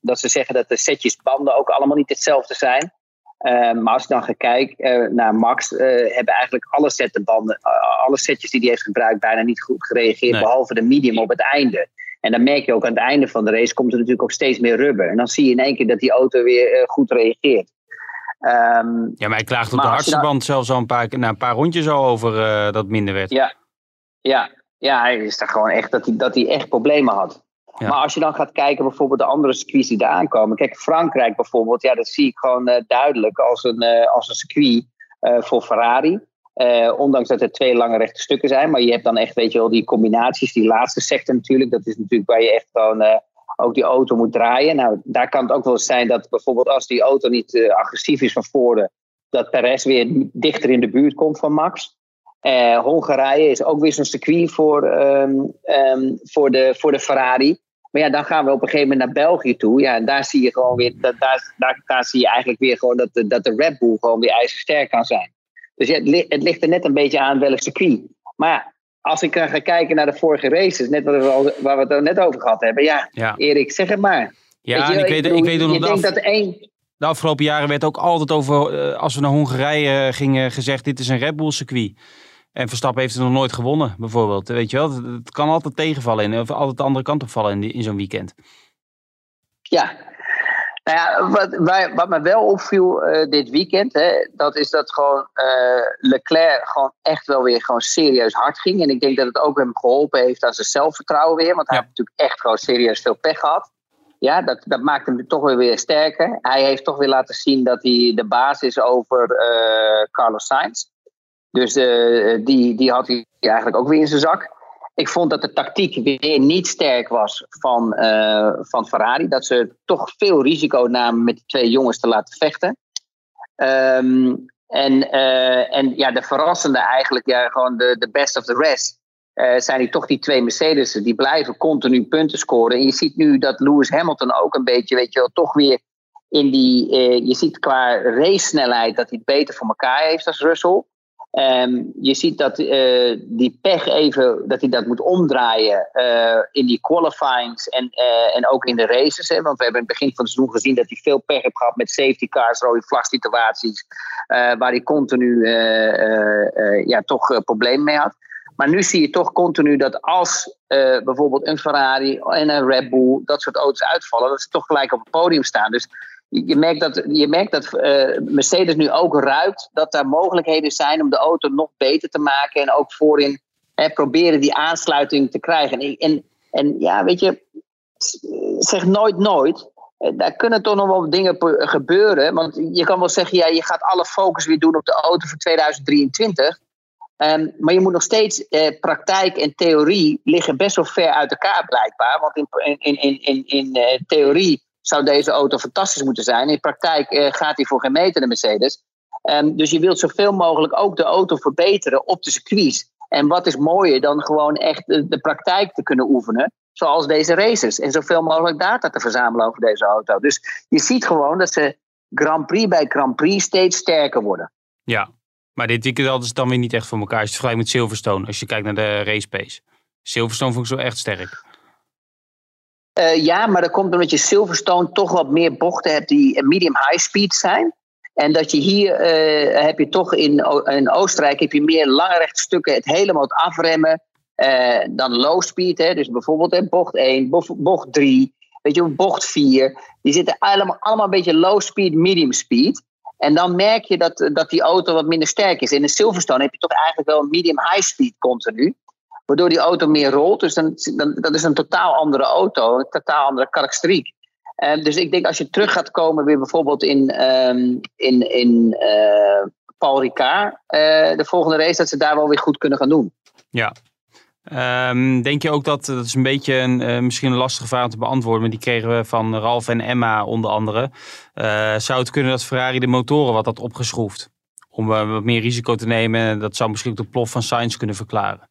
dat ze zeggen dat de setjes banden ook allemaal niet hetzelfde zijn. Maar als je dan gaat kijken naar Max, hebben eigenlijk alle setten banden, alle setjes die hij heeft gebruikt, bijna niet goed gereageerd. Nee. Behalve de medium op het einde. En dan merk je ook aan het einde van de race komt er natuurlijk ook steeds meer rubber. En dan zie je in één keer dat die auto weer goed reageert. Um, ja, maar hij klaagt op de hardste nou, band zelfs al een paar, na een paar rondjes al over dat minder werd. Ja, ja, ja hij is daar gewoon echt dat hij, dat hij echt problemen had. Maar als je dan gaat kijken bijvoorbeeld de andere circuits die daar aankomen. Kijk, Frankrijk bijvoorbeeld, ja, dat zie ik gewoon uh, duidelijk als een, uh, als een circuit voor Ferrari. ondanks dat er twee lange rechte stukken zijn. Maar je hebt dan echt, weet je wel, die combinaties, die laatste sector natuurlijk. Dat is natuurlijk waar je echt gewoon ook die auto moet draaien. Nou, daar kan het ook wel zijn dat bijvoorbeeld als die auto niet agressief is van voren, dat Perez weer dichter in de buurt komt van Max. Hongarije is ook weer zo'n circuit voor, um, um, voor, de, voor de Ferrari. Maar ja, dan gaan we op een gegeven moment naar België toe. Ja, en daar zie je gewoon weer, dat, daar, daar, daar zie je eigenlijk weer gewoon dat de, dat de Red Bull gewoon weer ijzersterk kan zijn. Dus ja, het, ligt, het ligt er net een beetje aan welk circuit. Maar ja, als ik ga kijken naar de vorige races, net wat we al, waar we het net over gehad hebben. Ja, ja. Erik, zeg het maar. Ja, je, ik, weet, ik weet nog dat, dat één... De afgelopen jaren werd ook altijd over, uh, als we naar Hongarije gingen, gezegd: dit is een Red Bull circuit. En Verstappen heeft het nog nooit gewonnen, bijvoorbeeld. Weet je wel, het, kan altijd tegenvallen in, of altijd de andere kant opvallen in, in zo'n weekend. Ja, nou ja, wat, wij, wat me wel opviel uh, dit weekend, hè, dat is dat gewoon uh, Leclerc gewoon echt wel weer gewoon serieus hard ging. En ik denk dat het ook hem geholpen heeft aan zijn zelfvertrouwen weer. Want hij ja. heeft natuurlijk echt gewoon serieus veel pech gehad. Ja, dat, dat maakt hem toch weer, weer sterker. Hij heeft toch weer laten zien dat hij de baas is over uh, Carlos Sainz. Dus uh, die, die had hij eigenlijk ook weer in zijn zak. Ik vond dat de tactiek weer niet sterk was van, uh, van Ferrari. Dat ze toch veel risico namen met die twee jongens te laten vechten. Um, en, en ja, de verrassende eigenlijk, ja, gewoon de, de best of the rest. Zijn die toch die twee Mercedes die blijven continu punten scoren. En je ziet nu dat Lewis Hamilton ook een beetje, weet je wel, toch weer in die. Je ziet qua race-snelheid dat hij het beter voor elkaar heeft als Russell. Um, je ziet dat uh, die pech even, dat hij dat moet omdraaien in die qualifyings en, en ook in de races. Hè? Want we hebben in het begin van het seizoen gezien dat hij veel pech heeft gehad met safety cars, rode vlagsituaties, waar hij continu ja, toch problemen mee had. Maar nu zie je toch continu dat als bijvoorbeeld een Ferrari en een Red Bull, dat soort auto's uitvallen, dat ze toch gelijk op het podium staan. Dus je merkt dat, je merkt dat uh, Mercedes nu ook ruikt dat er mogelijkheden zijn om de auto nog beter te maken en ook voorin hè, proberen die aansluiting te krijgen. En, en, en ja, weet je, zeg nooit nooit. Eh, daar kunnen toch nog wel dingen gebeuren. Want je kan wel zeggen, ja, je gaat alle focus weer doen op de auto voor 2023. Um, maar je moet nog steeds, eh, praktijk en theorie liggen best wel ver uit elkaar blijkbaar. Want in, in, in, in, in theorie zou deze auto fantastisch moeten zijn. In praktijk uh, gaat hij voor geen meter de Mercedes. Um, dus je wilt zoveel mogelijk ook de auto verbeteren op de circuits. En wat is mooier dan gewoon echt de, praktijk te kunnen oefenen. Zoals deze races. En zoveel mogelijk data te verzamelen over deze auto. Dus je ziet gewoon dat ze Grand Prix bij Grand Prix steeds sterker worden. Ja, maar dit weekend hadden dan weer niet echt voor elkaar. Het vergelijkt met Silverstone, als je kijkt naar de race pace. Silverstone vond ik zo echt sterk. Uh, ja, maar dat komt omdat je Silverstone toch wat meer bochten hebt die medium high speed zijn. En dat je hier uh, heb je toch in, in Oostenrijk heb je meer lange stukken, het helemaal afremmen. Uh, dan low speed, hè, dus bijvoorbeeld hè, bocht 1, bocht 3, weet je, bocht 4. Die zitten allemaal, allemaal een beetje low speed, medium speed. En dan merk je dat, dat die auto wat minder sterk is. In de Silverstone heb je toch eigenlijk wel een medium-high speed continu. Waardoor die auto meer rolt. Dus dan, dan, dat is een totaal andere auto. Een totaal andere karakteristiek. Uh, dus ik denk als je terug gaat komen weer bijvoorbeeld in, um, in, in uh, Paul Ricard. Uh, de volgende race dat ze daar wel weer goed kunnen gaan doen. Ja, Um, denk je ook dat, dat is een beetje een, misschien een lastige vraag te beantwoorden, maar die kregen we van Ralf en Emma onder andere. Zou het kunnen dat Ferrari de motoren wat had opgeschroefd? Om wat meer risico te nemen. Dat zou misschien ook de plof van Sainz kunnen verklaren.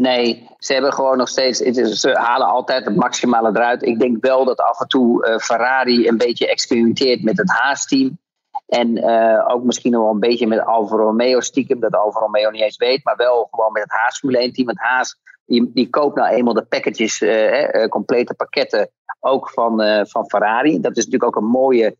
Nee, ze hebben gewoon nog steeds. Ze halen altijd het maximale eruit. Ik denk wel dat af en toe Ferrari een beetje experimenteert met het Haas-team. En uh, ook misschien wel een beetje met Alfa Romeo stiekem, dat Alfa Romeo niet eens weet, maar wel gewoon met het Haas Formule 1 team. Want Haas die, die koopt nou eenmaal de packages, uh, complete pakketten, ook van, van Ferrari. Dat is natuurlijk ook een mooie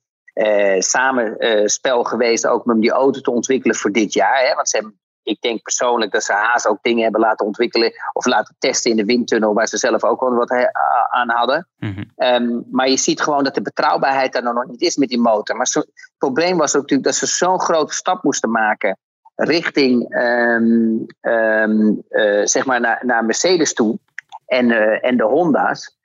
samenspel geweest, ook om die auto te ontwikkelen voor dit jaar. Hè? Want ze hebben ik denk persoonlijk dat ze Haas ook dingen hebben laten ontwikkelen of laten testen in de windtunnel, waar ze zelf ook wel wat aan hadden. Mm um, maar je ziet gewoon dat de betrouwbaarheid daar nog niet is met die motor. Maar zo, het probleem was ook natuurlijk dat ze zo'n grote stap moesten maken richting um, um, uh, zeg maar naar, naar Mercedes toe en, uh, en de Honda's.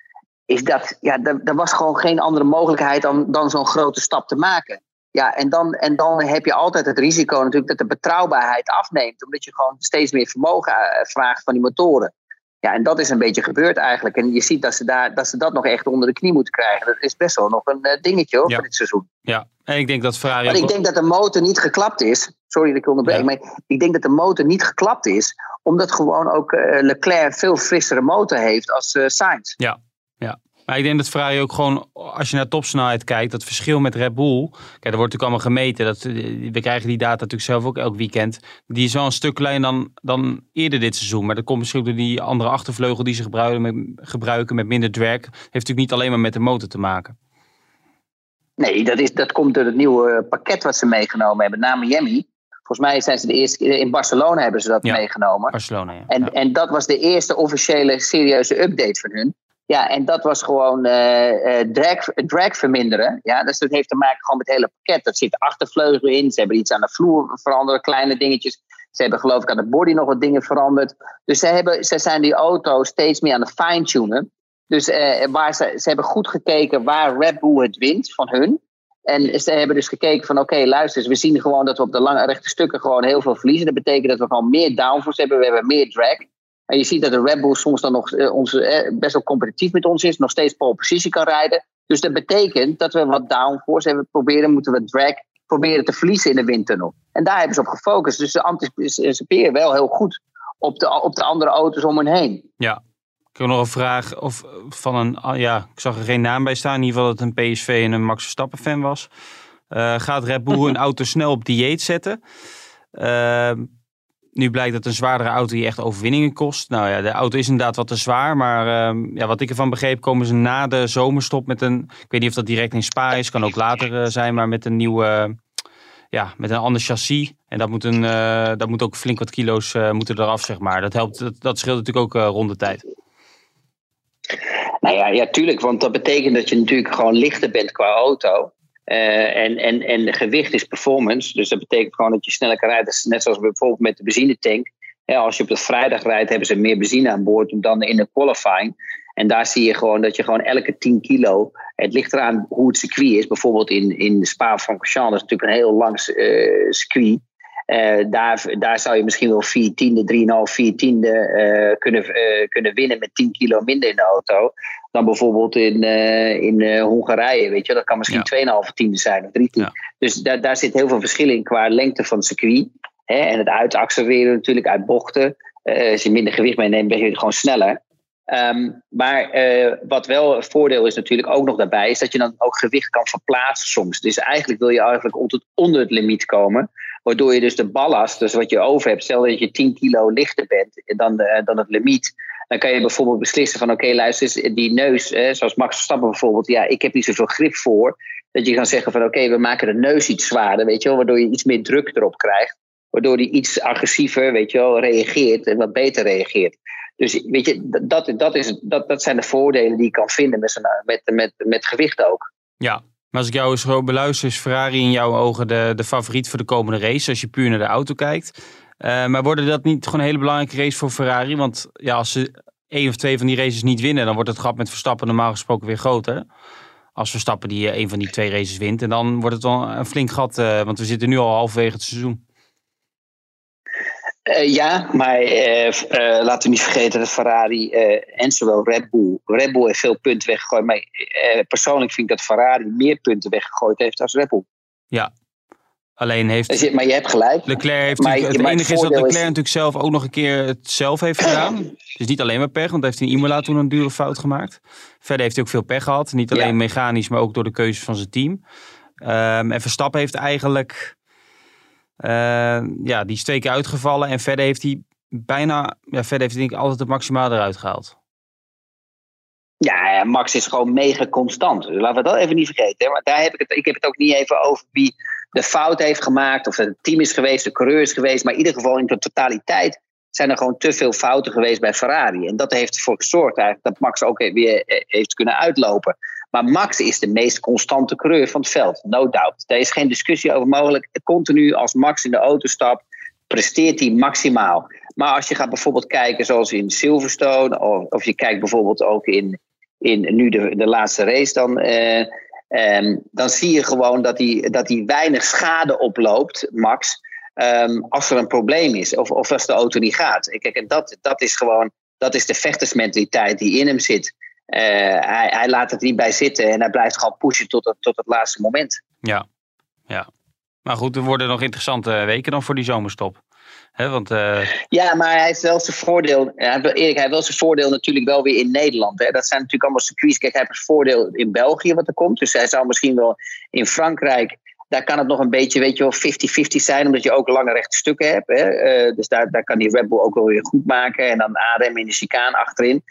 Is dat, ja, er was gewoon geen andere mogelijkheid dan, dan zo'n grote stap te maken. Ja, en dan, en dan heb je altijd het risico natuurlijk dat de betrouwbaarheid afneemt. Omdat je gewoon steeds meer vermogen eh, vraagt van die motoren. Ja, en dat is een beetje gebeurd eigenlijk. En je ziet dat ze, daar, dat, ze dat nog echt onder de knie moeten krijgen. Dat is best wel nog een uh, dingetje hoor, ja. voor dit seizoen. Ja, en ik denk dat Ferrari... Maar ik denk dat de motor niet geklapt is. Sorry dat ik onderbreek, ja. maar ik denk dat de motor niet geklapt is. Omdat gewoon ook uh, Leclerc veel frissere motor heeft als Sainz. Ja, ja. Maar ik denk dat Ferrari ook gewoon, als je naar topsnelheid kijkt, dat verschil met Red Bull. Kijk, er wordt natuurlijk allemaal gemeten. Dat, we krijgen die data natuurlijk zelf ook elk weekend. Die is wel een stuk kleiner dan, dan eerder dit seizoen. Maar dat komt misschien door die andere achtervleugel die ze gebruiken met, gebruiken met minder drag. Heeft natuurlijk niet alleen maar met de motor te maken. Nee, dat, is, dat komt door het nieuwe pakket wat ze meegenomen hebben naar Miami. Volgens mij zijn ze de eerste in Barcelona hebben ze dat ja, meegenomen. Barcelona, ja. En, ja. en dat was de eerste officiële serieuze update van hun. Ja, en dat was gewoon uh, uh, drag, drag verminderen. Ja, dus dat heeft te maken gewoon met het hele pakket. Er zit achtervleugel in. Ze hebben iets aan de vloer veranderd, kleine dingetjes. Ze hebben geloof ik aan de body nog wat dingen veranderd. Dus ze, hebben, ze zijn die auto steeds meer aan het fine-tunen. Dus waar ze, ze hebben goed gekeken waar Red Bull het wint van hun. En ze hebben dus gekeken van oké, luister we zien gewoon dat we op de lange rechte stukken gewoon heel veel verliezen. Dat betekent dat we gewoon meer downforce hebben, we hebben meer drag. En je ziet dat de Red Bull soms dan nog eh, ons, eh, best wel competitief met ons is, nog steeds pole positie kan rijden. Dus dat betekent dat we wat downforce hebben proberen, moeten we drag proberen te verliezen in de windtunnel. En daar hebben ze op gefocust. Dus ze anticiperen wel heel goed op de, op de andere auto's om hen heen. Ja, ik heb nog een vraag of van een, ah, ja, ik zag er geen naam bij staan. In ieder geval dat het een PSV en een Max Verstappen fan was. Uh, gaat Red Bull een auto snel op dieet zetten? Uh, nu blijkt dat een zwaardere auto je echt overwinningen kost. Nou ja, de auto is inderdaad wat te zwaar. Maar uh, ja, wat ik ervan begreep, komen ze na de zomerstop met een. Ik weet niet of dat direct in Spa is, kan ook later uh, zijn, maar met een nieuwe. ja, met een ander chassis. En dat moet, een, dat moet ook flink wat kilo's moeten eraf, zeg maar. Dat helpt, dat, dat scheelt natuurlijk ook rondetijd. Nou ja, ja, tuurlijk. Want dat betekent dat je natuurlijk gewoon lichter bent qua auto. Uh, en, en, en gewicht is performance. Dus dat betekent gewoon dat je sneller kan rijden. Net zoals bijvoorbeeld met de benzinetank. Ja, als je op de vrijdag rijdt, hebben ze meer benzine aan boord dan in de qualifying. En daar zie je gewoon dat je gewoon elke 10 kilo. Het ligt eraan hoe het circuit is. Bijvoorbeeld in, in Spa-Francorchamps, dat is natuurlijk een heel lang uh, circuit. Uh, daar, daar zou je misschien wel 4 tiende, 3,5, 4 tiende uh, kunnen, uh, kunnen winnen met 10 kilo minder in de auto. Dan bijvoorbeeld in, in Hongarije. Weet je, dat kan misschien ja. 2,5 tiende zijn of 3 tiende. Ja. Dus daar, daar zit heel veel verschil in qua lengte van het circuit. Hè, en het uitaccelereren natuurlijk uit bochten. als je minder gewicht meeneemt, ben je gewoon sneller. Um, maar uh, wat wel een voordeel is natuurlijk ook nog daarbij, is dat je dan ook gewicht kan verplaatsen soms. Dus eigenlijk wil je eigenlijk onder, onder het limiet komen, waardoor je dus de ballast, dus wat je over hebt, stel dat je 10 kilo lichter bent dan, de, dan het limiet, dan kan je bijvoorbeeld beslissen van oké, okay, luister, die neus, zoals Max Verstappen bijvoorbeeld, ja, ik heb niet zoveel grip voor, dat je kan zeggen van oké, we maken de neus iets zwaarder, weet je wel, waardoor je iets meer druk erop krijgt, waardoor die iets agressiever, weet je wel, reageert en wat beter reageert. Dus weet je, dat, dat, is, dat, dat zijn de voordelen die je kan vinden met, met, met, met gewicht ook. Ja, als ik jou zo beluister, is Ferrari in jouw ogen de, de favoriet voor de komende race, als je puur naar de auto kijkt. Uh, maar worden dat niet gewoon een hele belangrijke race voor Ferrari? Want ja, als ze één of twee van die races niet winnen, dan wordt het gat met Verstappen normaal gesproken weer groter. Als Verstappen die een van die twee races wint. En dan wordt het wel een flink gat, uh, want we zitten nu al halverwege het seizoen. Uh, ja, maar uh, uh, laten we niet vergeten dat Ferrari en zowel Red Bull. Red Bull heeft veel punten weggegooid. Maar persoonlijk vind ik dat Ferrari meer punten weggegooid heeft als Red Bull. Ja, alleen heeft. Dus, maar je hebt gelijk. Leclerc heeft maar, het enige is dat Leclerc is... natuurlijk zelf ook nog een keer het zelf heeft gedaan. dus niet alleen maar pech, want hij heeft in Imola toen een dure fout gemaakt. Verder heeft hij ook veel pech gehad. Niet alleen ja. mechanisch, maar ook door de keuzes van zijn team. Um, en Verstappen heeft eigenlijk ja, die is twee keer uitgevallen. En verder heeft hij bijna, ja, verder heeft hij denk ik altijd het maximaal eruit gehaald. Ja, Max is gewoon mega constant. Dus laten we dat even niet vergeten. Maar daar heb ik, het, ik heb het ook niet even over wie de fout heeft gemaakt. Of het team is geweest, de coureur is geweest. Maar in ieder geval in de totaliteit zijn er gewoon te veel fouten geweest bij Ferrari. En dat heeft ervoor gezorgd dat Max ook weer eh, heeft kunnen uitlopen. Maar Max is de meest constante coureur van het veld, no doubt. Daar is geen discussie over mogelijk. Continu als Max in de auto stapt, presteert hij maximaal. Maar als je gaat bijvoorbeeld kijken zoals in Silverstone, of, je kijkt bijvoorbeeld ook in, in nu de, de laatste race, dan, eh, eh, dan zie je gewoon dat hij, dat hij weinig schade oploopt, Max, eh, als er een probleem is of, of als de auto niet gaat. Kijk, en dat, dat is gewoon dat is de vechtersmentaliteit die in hem zit. Uh, hij, hij, laat het niet bij zitten en hij blijft gewoon pushen tot het, tot het laatste moment. Ja, ja. Maar goed, er worden nog interessante weken dan voor die zomerstop. He, want, uh... Ja, maar hij heeft wel zijn voordeel. Erik, hij heeft wel zijn voordeel natuurlijk wel weer in Nederland. Hè. Dat zijn natuurlijk allemaal circuits. Kijk, hij heeft het voordeel in België wat er komt. Dus hij zou misschien wel in Frankrijk. Daar kan het nog een beetje, weet je wel, 50-50 zijn, omdat je ook lange rechte stukken hebt. Hè. Uh, dus daar, daar kan die Red Bull ook wel weer goed maken. En dan ARM in de chicane achterin.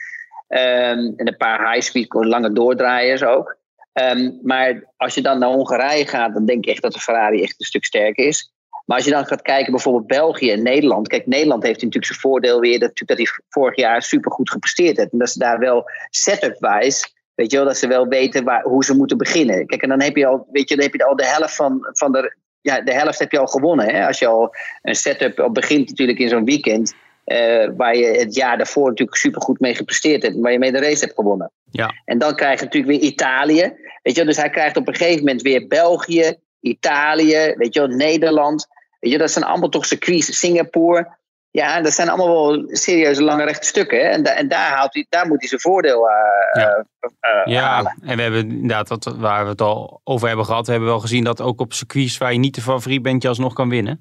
Um, en een paar high-speed lange doordraaiers ook. Um, maar als je dan naar Hongarije gaat, dan denk ik echt dat de Ferrari echt een stuk sterker is. Maar als je dan gaat kijken bijvoorbeeld België en Nederland. Kijk, Nederland heeft natuurlijk zijn voordeel weer dat, dat hij vorig jaar super goed gepresteerd heeft. En dat ze daar wel setup-wise, weet je wel, dat ze wel weten waar, hoe ze moeten beginnen. Kijk, en dan heb je al, weet je, dan heb je al de helft van, van de, ja, de helft heb je al gewonnen. Hè? Als je al een setup al begint natuurlijk in zo'n weekend eh, waar je het jaar daarvoor natuurlijk supergoed mee gepresteerd hebt. Waar je mee de race hebt gewonnen. Ja. En dan krijg je natuurlijk weer Italië. Weet je, dus hij krijgt op een gegeven moment weer België, Italië, weet je, Nederland. Weet je, dat zijn allemaal toch circuits. Singapore. Ja, dat zijn allemaal wel serieuze lange rechte stukken. Hè? En, da en daar, haalt hij, daar moet hij zijn voordeel uh, Ja. uh, Ja, halen. en we hebben inderdaad, wat, waar we het al over hebben gehad, we hebben wel gezien dat ook op circuits waar je niet de favoriet bent, je alsnog kan winnen.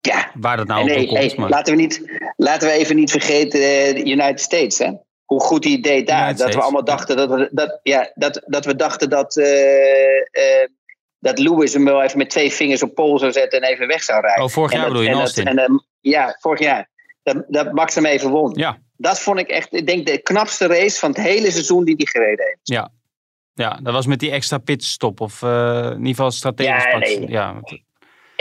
Ja, Waar dat nou nee, op komt. maar- laten, we niet, laten we even niet vergeten eh, de United States. Hè? Hoe goed hij deed daar. United dat we allemaal dachten dat, we, dat, ja, dat, dat we dachten dat, eh, eh, dat Lewis hem wel even met twee vingers op pol zou zetten en even weg zou rijden. Oh, vorig En jaar bedoel je, dat- Austin. en, ehm, ja, vorig jaar. Dat, dat Max hem even won. Ja, Dat vond ik echt, ik denk, de knapste race van het hele seizoen die hij gereden heeft. ja. Ja, dat was met die extra pitstop of eh, in ieder geval strategisch. Ja, nee. ja,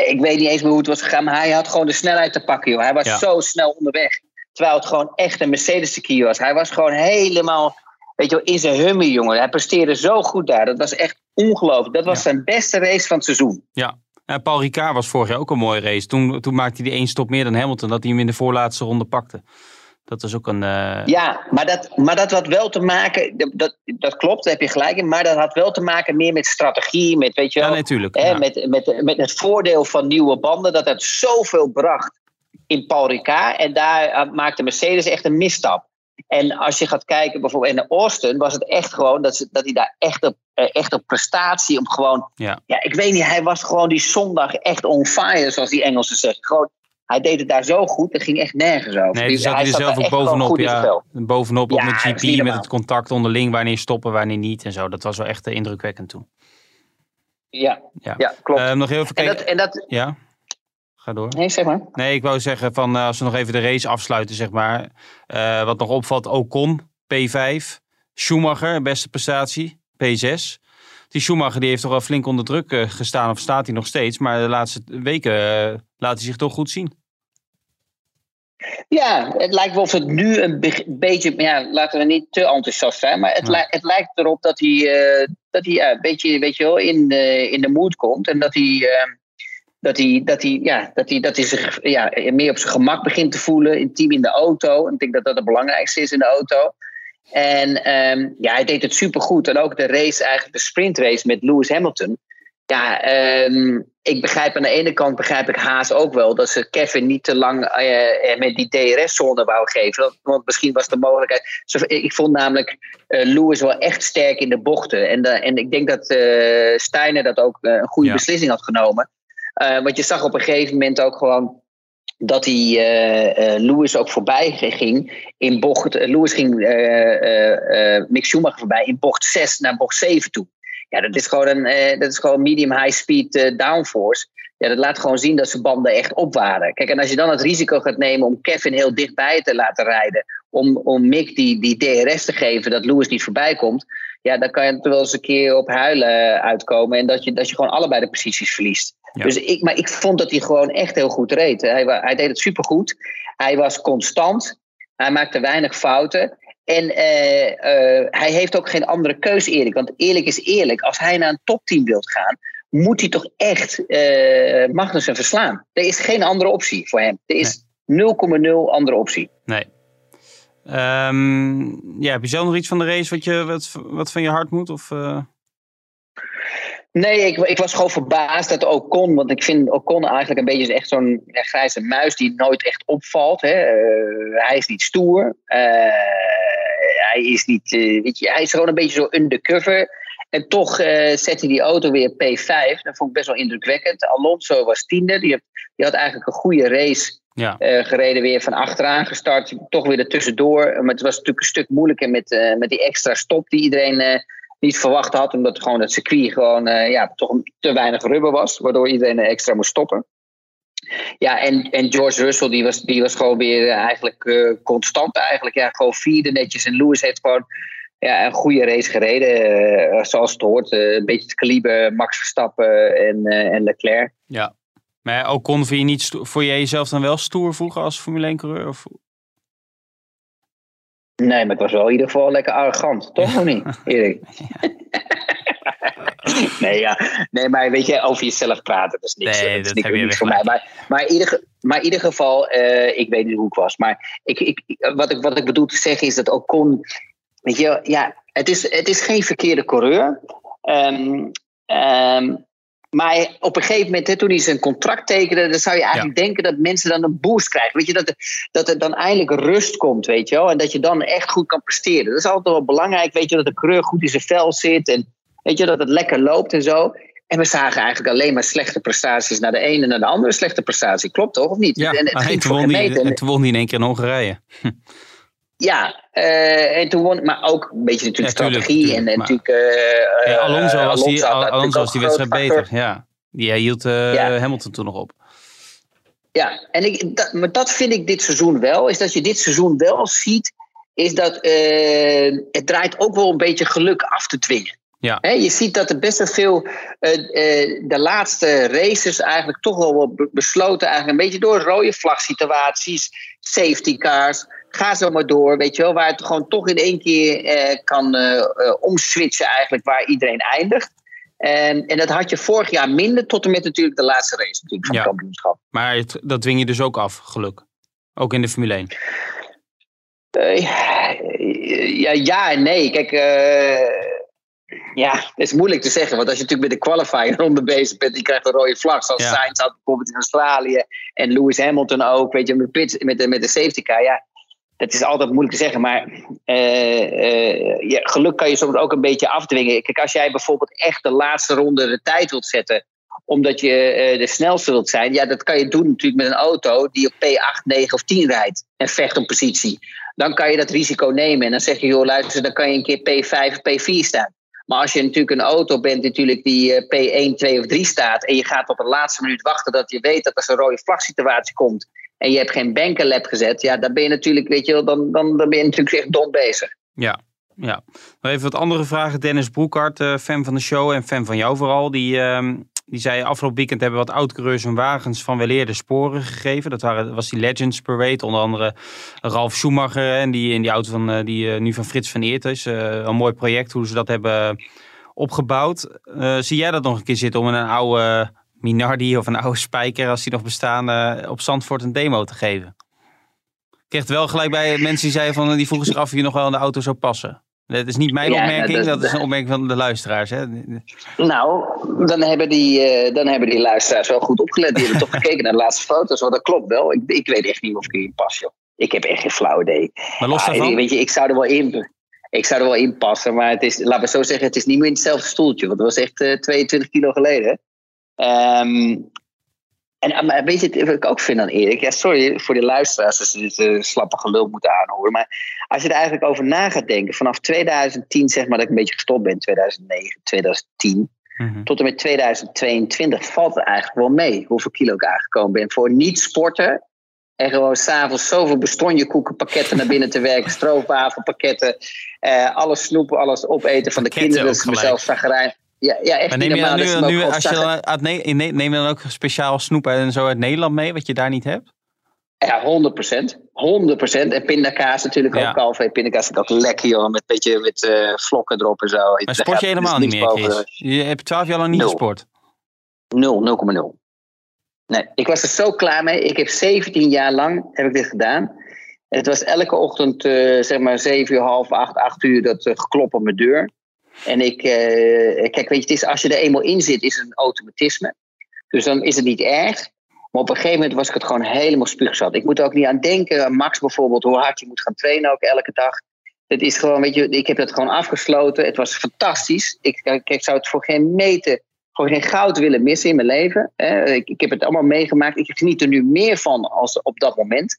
Ik weet niet eens meer hoe het was gegaan, maar hij had gewoon de snelheid te pakken. Joh. Hij was Ja. zo snel onderweg. Terwijl het gewoon echt een Mercedes-circuit was. Hij was gewoon helemaal weet je wel, in zijn hummer, jongen. Hij presteerde zo goed daar. Dat was echt ongelooflijk. Dat was Ja. zijn beste race van het seizoen. En Paul Ricard was vorig jaar ook een mooie race. Toen, toen maakte hij die één stop meer dan Hamilton, dat hij hem in de voorlaatste ronde pakte. Dat is ook een. eh, Ja, maar dat, maar dat had wel te maken... Dat, dat, klopt, daar heb je gelijk in. Maar dat had wel te maken meer met strategie. Met, weet je ja, wel, natuurlijk. Ja. met, met, met het voordeel van nieuwe banden, dat het zoveel bracht in Paul Ricard. En daar maakte Mercedes echt een misstap. En als je gaat kijken bijvoorbeeld in Austin, was het echt gewoon dat, ze, dat hij daar echt op, eh, echt op prestatie, om gewoon. Ja. ja, ik weet niet, hij was gewoon die zondag echt on fire, zoals die Engelsen zeggen. Gewoon, hij deed het daar zo goed, er ging echt nergens over. Nee, toen zat hij er zelf ook bovenop. Ja, bovenop Ja, met dat GP, met het contact onderling, wanneer stoppen, wanneer niet en zo. Dat was wel echt indrukwekkend toen. Ja, Ja. ja. klopt. Eh, nog heel even en, kijken. dat, en dat. Ja, ga door. Nee, zeg maar. Nee, ik wou zeggen van eh, als we nog even de race afsluiten, zeg maar. Eh, wat nog opvalt, Ocon, P5. Schumacher, beste prestatie, P6. Die Schumacher die heeft toch al flink onder druk eh, gestaan, of staat hij nog steeds. Maar de laatste weken laat hij zich toch goed zien. Ja, het lijkt wel of het nu een be- beetje. Ja, laten we niet te enthousiast zijn. Maar het, Ja. li- het lijkt erop dat hij, eh, dat hij ja, een beetje weet je wel, in, de in de mood komt. En dat hij. eh, dat hij, dat, hij, ja, dat, hij, dat hij zich ja, meer op zijn gemak begint te voelen. Intiem in de auto. En ik denk dat dat het belangrijkste is in de auto. En ehm, ja, hij deed het supergoed. En ook de race, eigenlijk de sprintrace met Lewis Hamilton. Ja, ehm, ik begrijp aan de ene kant begrijp ik Haas ook wel dat ze Kevin niet te lang eh, eh, met die DRS-zone wou geven. Want, misschien was de mogelijkheid. Ik vond namelijk eh, Lewis wel echt sterk in de bochten. En, en ik denk dat Steiner dat ook een goede Ja. beslissing had genomen. Want je zag op een gegeven moment ook gewoon dat hij Lewis ook voorbij ging in bocht. Lewis ging Mick Schumacher voorbij in bocht 6 naar bocht 7 toe. Ja, dat is gewoon een eh, dat is gewoon medium high speed eh, downforce. Ja, dat laat gewoon zien dat zijn banden echt op waren. Kijk, en als je dan het risico gaat nemen om Kevin heel dichtbij te laten rijden, om, om Mick die, die DRS te geven dat Lewis niet voorbij komt, ja, dan kan je er wel eens een keer op huilen eh, uitkomen en dat je, dat je gewoon allebei de posities verliest. Ja. Dus ik, maar ik vond dat hij gewoon echt heel goed reed. Hij, hij deed het supergoed. Hij was constant. Hij maakte weinig fouten. En eh, eh, hij heeft ook geen andere keus, Erik. Want eerlijk is eerlijk, als hij naar een topteam wilt gaan, moet hij toch echt eh Magnussen verslaan. Er is geen andere optie voor hem. Er is 0,0 andere optie. Nee. Ehm, ja, heb je zelf nog iets van de race wat, je, wat, wat van je hart moet? Of? Nee, ik, ik was gewoon verbaasd dat Ocon, want ik vind Ocon eigenlijk een beetje echt zo'n grijze muis die nooit echt opvalt. Hè. Eh, hij is niet stoer. Eh, hij is niet, eh, weet je, hij is gewoon een beetje zo undercover. En toch eh, zet hij die auto weer P5. Dat vond ik best wel indrukwekkend. Alonso was tiende. Die, had- die had eigenlijk een goede race Ja, gereden, weer van achteraan gestart. Toch weer er tussendoor. Maar het was natuurlijk een stuk moeilijker met, met die extra stop die iedereen niet verwacht had. Omdat gewoon het circuit gewoon eh, ja, toch te weinig rubber was. Waardoor iedereen extra moest stoppen. Ja, en, en George Russell die was, die was gewoon weer eh, eigenlijk eh, constant. Eigenlijk. Ja, gewoon vierde netjes. En Lewis heeft gewoon ja, een goede race gereden. zoals het hoort. Een beetje het kaliber Max Verstappen en, en Leclerc. ja. Maar Ocon vind je niet voor je jezelf dan wel stoer vroeger als Formule 1 coureur? Of? Nee, maar het was wel in ieder geval lekker arrogant, toch of niet, Erik? nee, ja. nee, maar weet je, over jezelf praten, dat is niks, Nee, dat is niks, niks voor mij. Maar, maar, in ieder, maar in ieder geval, uh, ik weet niet hoe ik was. Maar ik, ik, wat, ik, wat ik bedoel te zeggen is dat Ocon, weet je, ja, het is, het is geen verkeerde coureur. Um, um, maar op een gegeven moment, toen hij zijn contract tekende, dan zou je eigenlijk denken dat mensen dan een boost krijgen. Weet je, dat, dat er dan eindelijk rust komt, weet je wel. En dat je dan echt goed kan presteren. Dat is altijd wel belangrijk, weet je, dat de coureur goed in zijn vel zit. En weet je, dat het lekker loopt en zo. En we zagen eigenlijk alleen maar slechte prestaties naar de ene en naar de andere slechte prestatie. Klopt toch, of niet? Ja, en het toen, won die, en toen won hij in één keer in Hongarije. Ja, uh, en toen won, maar ook een beetje natuurlijk ja, strategie. en, natuurlijk. Uh, ja, Alonso was die, Alonso was die wedstrijd beter. Ja, die hij hield uh, ja. Hamilton toen nog op. Ja, en ik, dat, maar dat vind ik dit seizoen wel. Is dat je dit seizoen wel ziet. Is dat het draait ook wel een beetje geluk af te dwingen. Ja. He, je ziet dat er best wel veel, uh, uh, de laatste races eigenlijk toch wel besloten, eigenlijk een beetje door rode vlagsituaties, safety cars, ga zo maar door, weet je wel, waar het gewoon toch in één keer uh, kan omswitchen eigenlijk waar iedereen eindigt. En, en dat had je vorig jaar minder, tot en met natuurlijk de laatste race natuurlijk van het kampioenschap. Maar het, dat dwing je dus ook af, geluk. Ook in de Formule 1. ja, ja en nee. Kijk, ja, het is moeilijk te zeggen. Want als je natuurlijk met de qualifying ronde bezig bent, die krijgt een rode vlag. Zoals ja. Sainz had bijvoorbeeld in Australië. En Lewis Hamilton ook, weet je, met, met, de, met de safety car. Ja, dat is altijd moeilijk te zeggen. Maar uh, ja, geluk kan je soms ook een beetje afdwingen. Kijk, als jij bijvoorbeeld echt de laatste ronde de tijd wilt zetten omdat je uh, de snelste wilt zijn, ja, dat kan je doen natuurlijk met een auto die op P8, 9 of 10 rijdt en vecht om positie. Dan kan je dat risico nemen en dan zeg je, joh, luister, dan kan je een keer P5 of P4 staan. Maar als je natuurlijk een auto bent natuurlijk die P1, 2 of 3 staat en je gaat op de laatste minuut wachten dat je weet dat als een rode vlagsituatie komt en je hebt geen bankenlab gezet, ja, dan ben je natuurlijk, weet je wel, dan, dan, dan ben je natuurlijk echt dom bezig. Ja, ja. Nog even wat andere vragen. Dennis Broekhart, uh, fan van de show en fan van jou vooral. Die, uh, die zei afgelopen weekend hebben wat oud-coureurs hun wagens van weleerde sporen gegeven. Dat waren, was die Legends Parade, onder andere Ralf Schumacher. En die in die auto van, uh, die nu van Frits van Eert is. een mooi project hoe ze dat hebben opgebouwd. zie jij dat nog een keer zitten om een oude Minardi of een oude Spijker, als die nog bestaan, uh, op Zandvoort een demo te geven. Ik kreeg wel gelijk bij mensen die zeiden van, die vroegen zich af of je nog wel in de auto zou passen. Dat is niet mijn opmerking, dat, is een opmerking van de luisteraars. Hè? Nou, dan hebben, die, uh, dan hebben die luisteraars wel goed opgelet. Die hebben toch gekeken naar de laatste foto's. Want dat klopt wel. Ik, ik weet echt niet of ik hierin pas, joh. Ik heb echt geen flauw idee. Maar los daarvan? weet je, ik zou er wel in... Ik zou er wel in passen, maar het is, laten we zo zeggen, het is niet meer in hetzelfde stoeltje. Want dat was echt uh, eh, 22 kilo geleden. Um, en maar weet je wat ik ook vind dan Erik? Ja, sorry voor de luisteraars als ze dit uh, slappe gelul moeten aanhoren. Maar als je er eigenlijk over na gaat denken, vanaf 2010 zeg maar dat ik een beetje gestopt ben, 2009, 2010, mm-hmm. tot en met 2022 valt het eigenlijk wel mee hoeveel kilo ik aangekomen ben. Voor niet-sporten en gewoon s'avonds zoveel bestonjekoekenpakketten naar binnen te werken, stroopwafelpakketten, uh, alles snoepen, alles opeten van de kinderen. Dat is mezelf zagrijn. Ja, ja, echt maar neem je dan nu, nu als je dan uit, neem je dan ook speciaal snoep en zo uit Nederland mee, wat je daar niet hebt? Ja, 100%. 100%. En pindakaas natuurlijk ook. Kalf pindakaas is ook lekker, joh. Met beetje met uh, vlokken erop en zo. Maar sport je helemaal niet meer, Chris? Je hebt 12 jaar lang niet gesport? 0, 0,0. Nee, ik was er zo klaar mee. Ik heb 17 jaar lang heb ik dit gedaan. Het was elke ochtend, uh, zeg maar 7 uur, half 8, 8 uur, dat uh, geklop op mijn deur. En ik, uh, kijk, weet je, is, als je er eenmaal in zit, is het een automatisme. Dus dan is het niet erg. Maar op een gegeven moment was ik het gewoon helemaal spuugzat. Ik moet er ook niet aan denken, Max bijvoorbeeld, hoe hard je moet gaan trainen ook elke dag. Het is gewoon, weet je, ik heb het gewoon afgesloten. Het was fantastisch. Ik, ik zou het voor geen meter, voor geen goud willen missen in mijn leven. Ik, ik heb het allemaal meegemaakt. Ik geniet er nu meer van als op dat moment.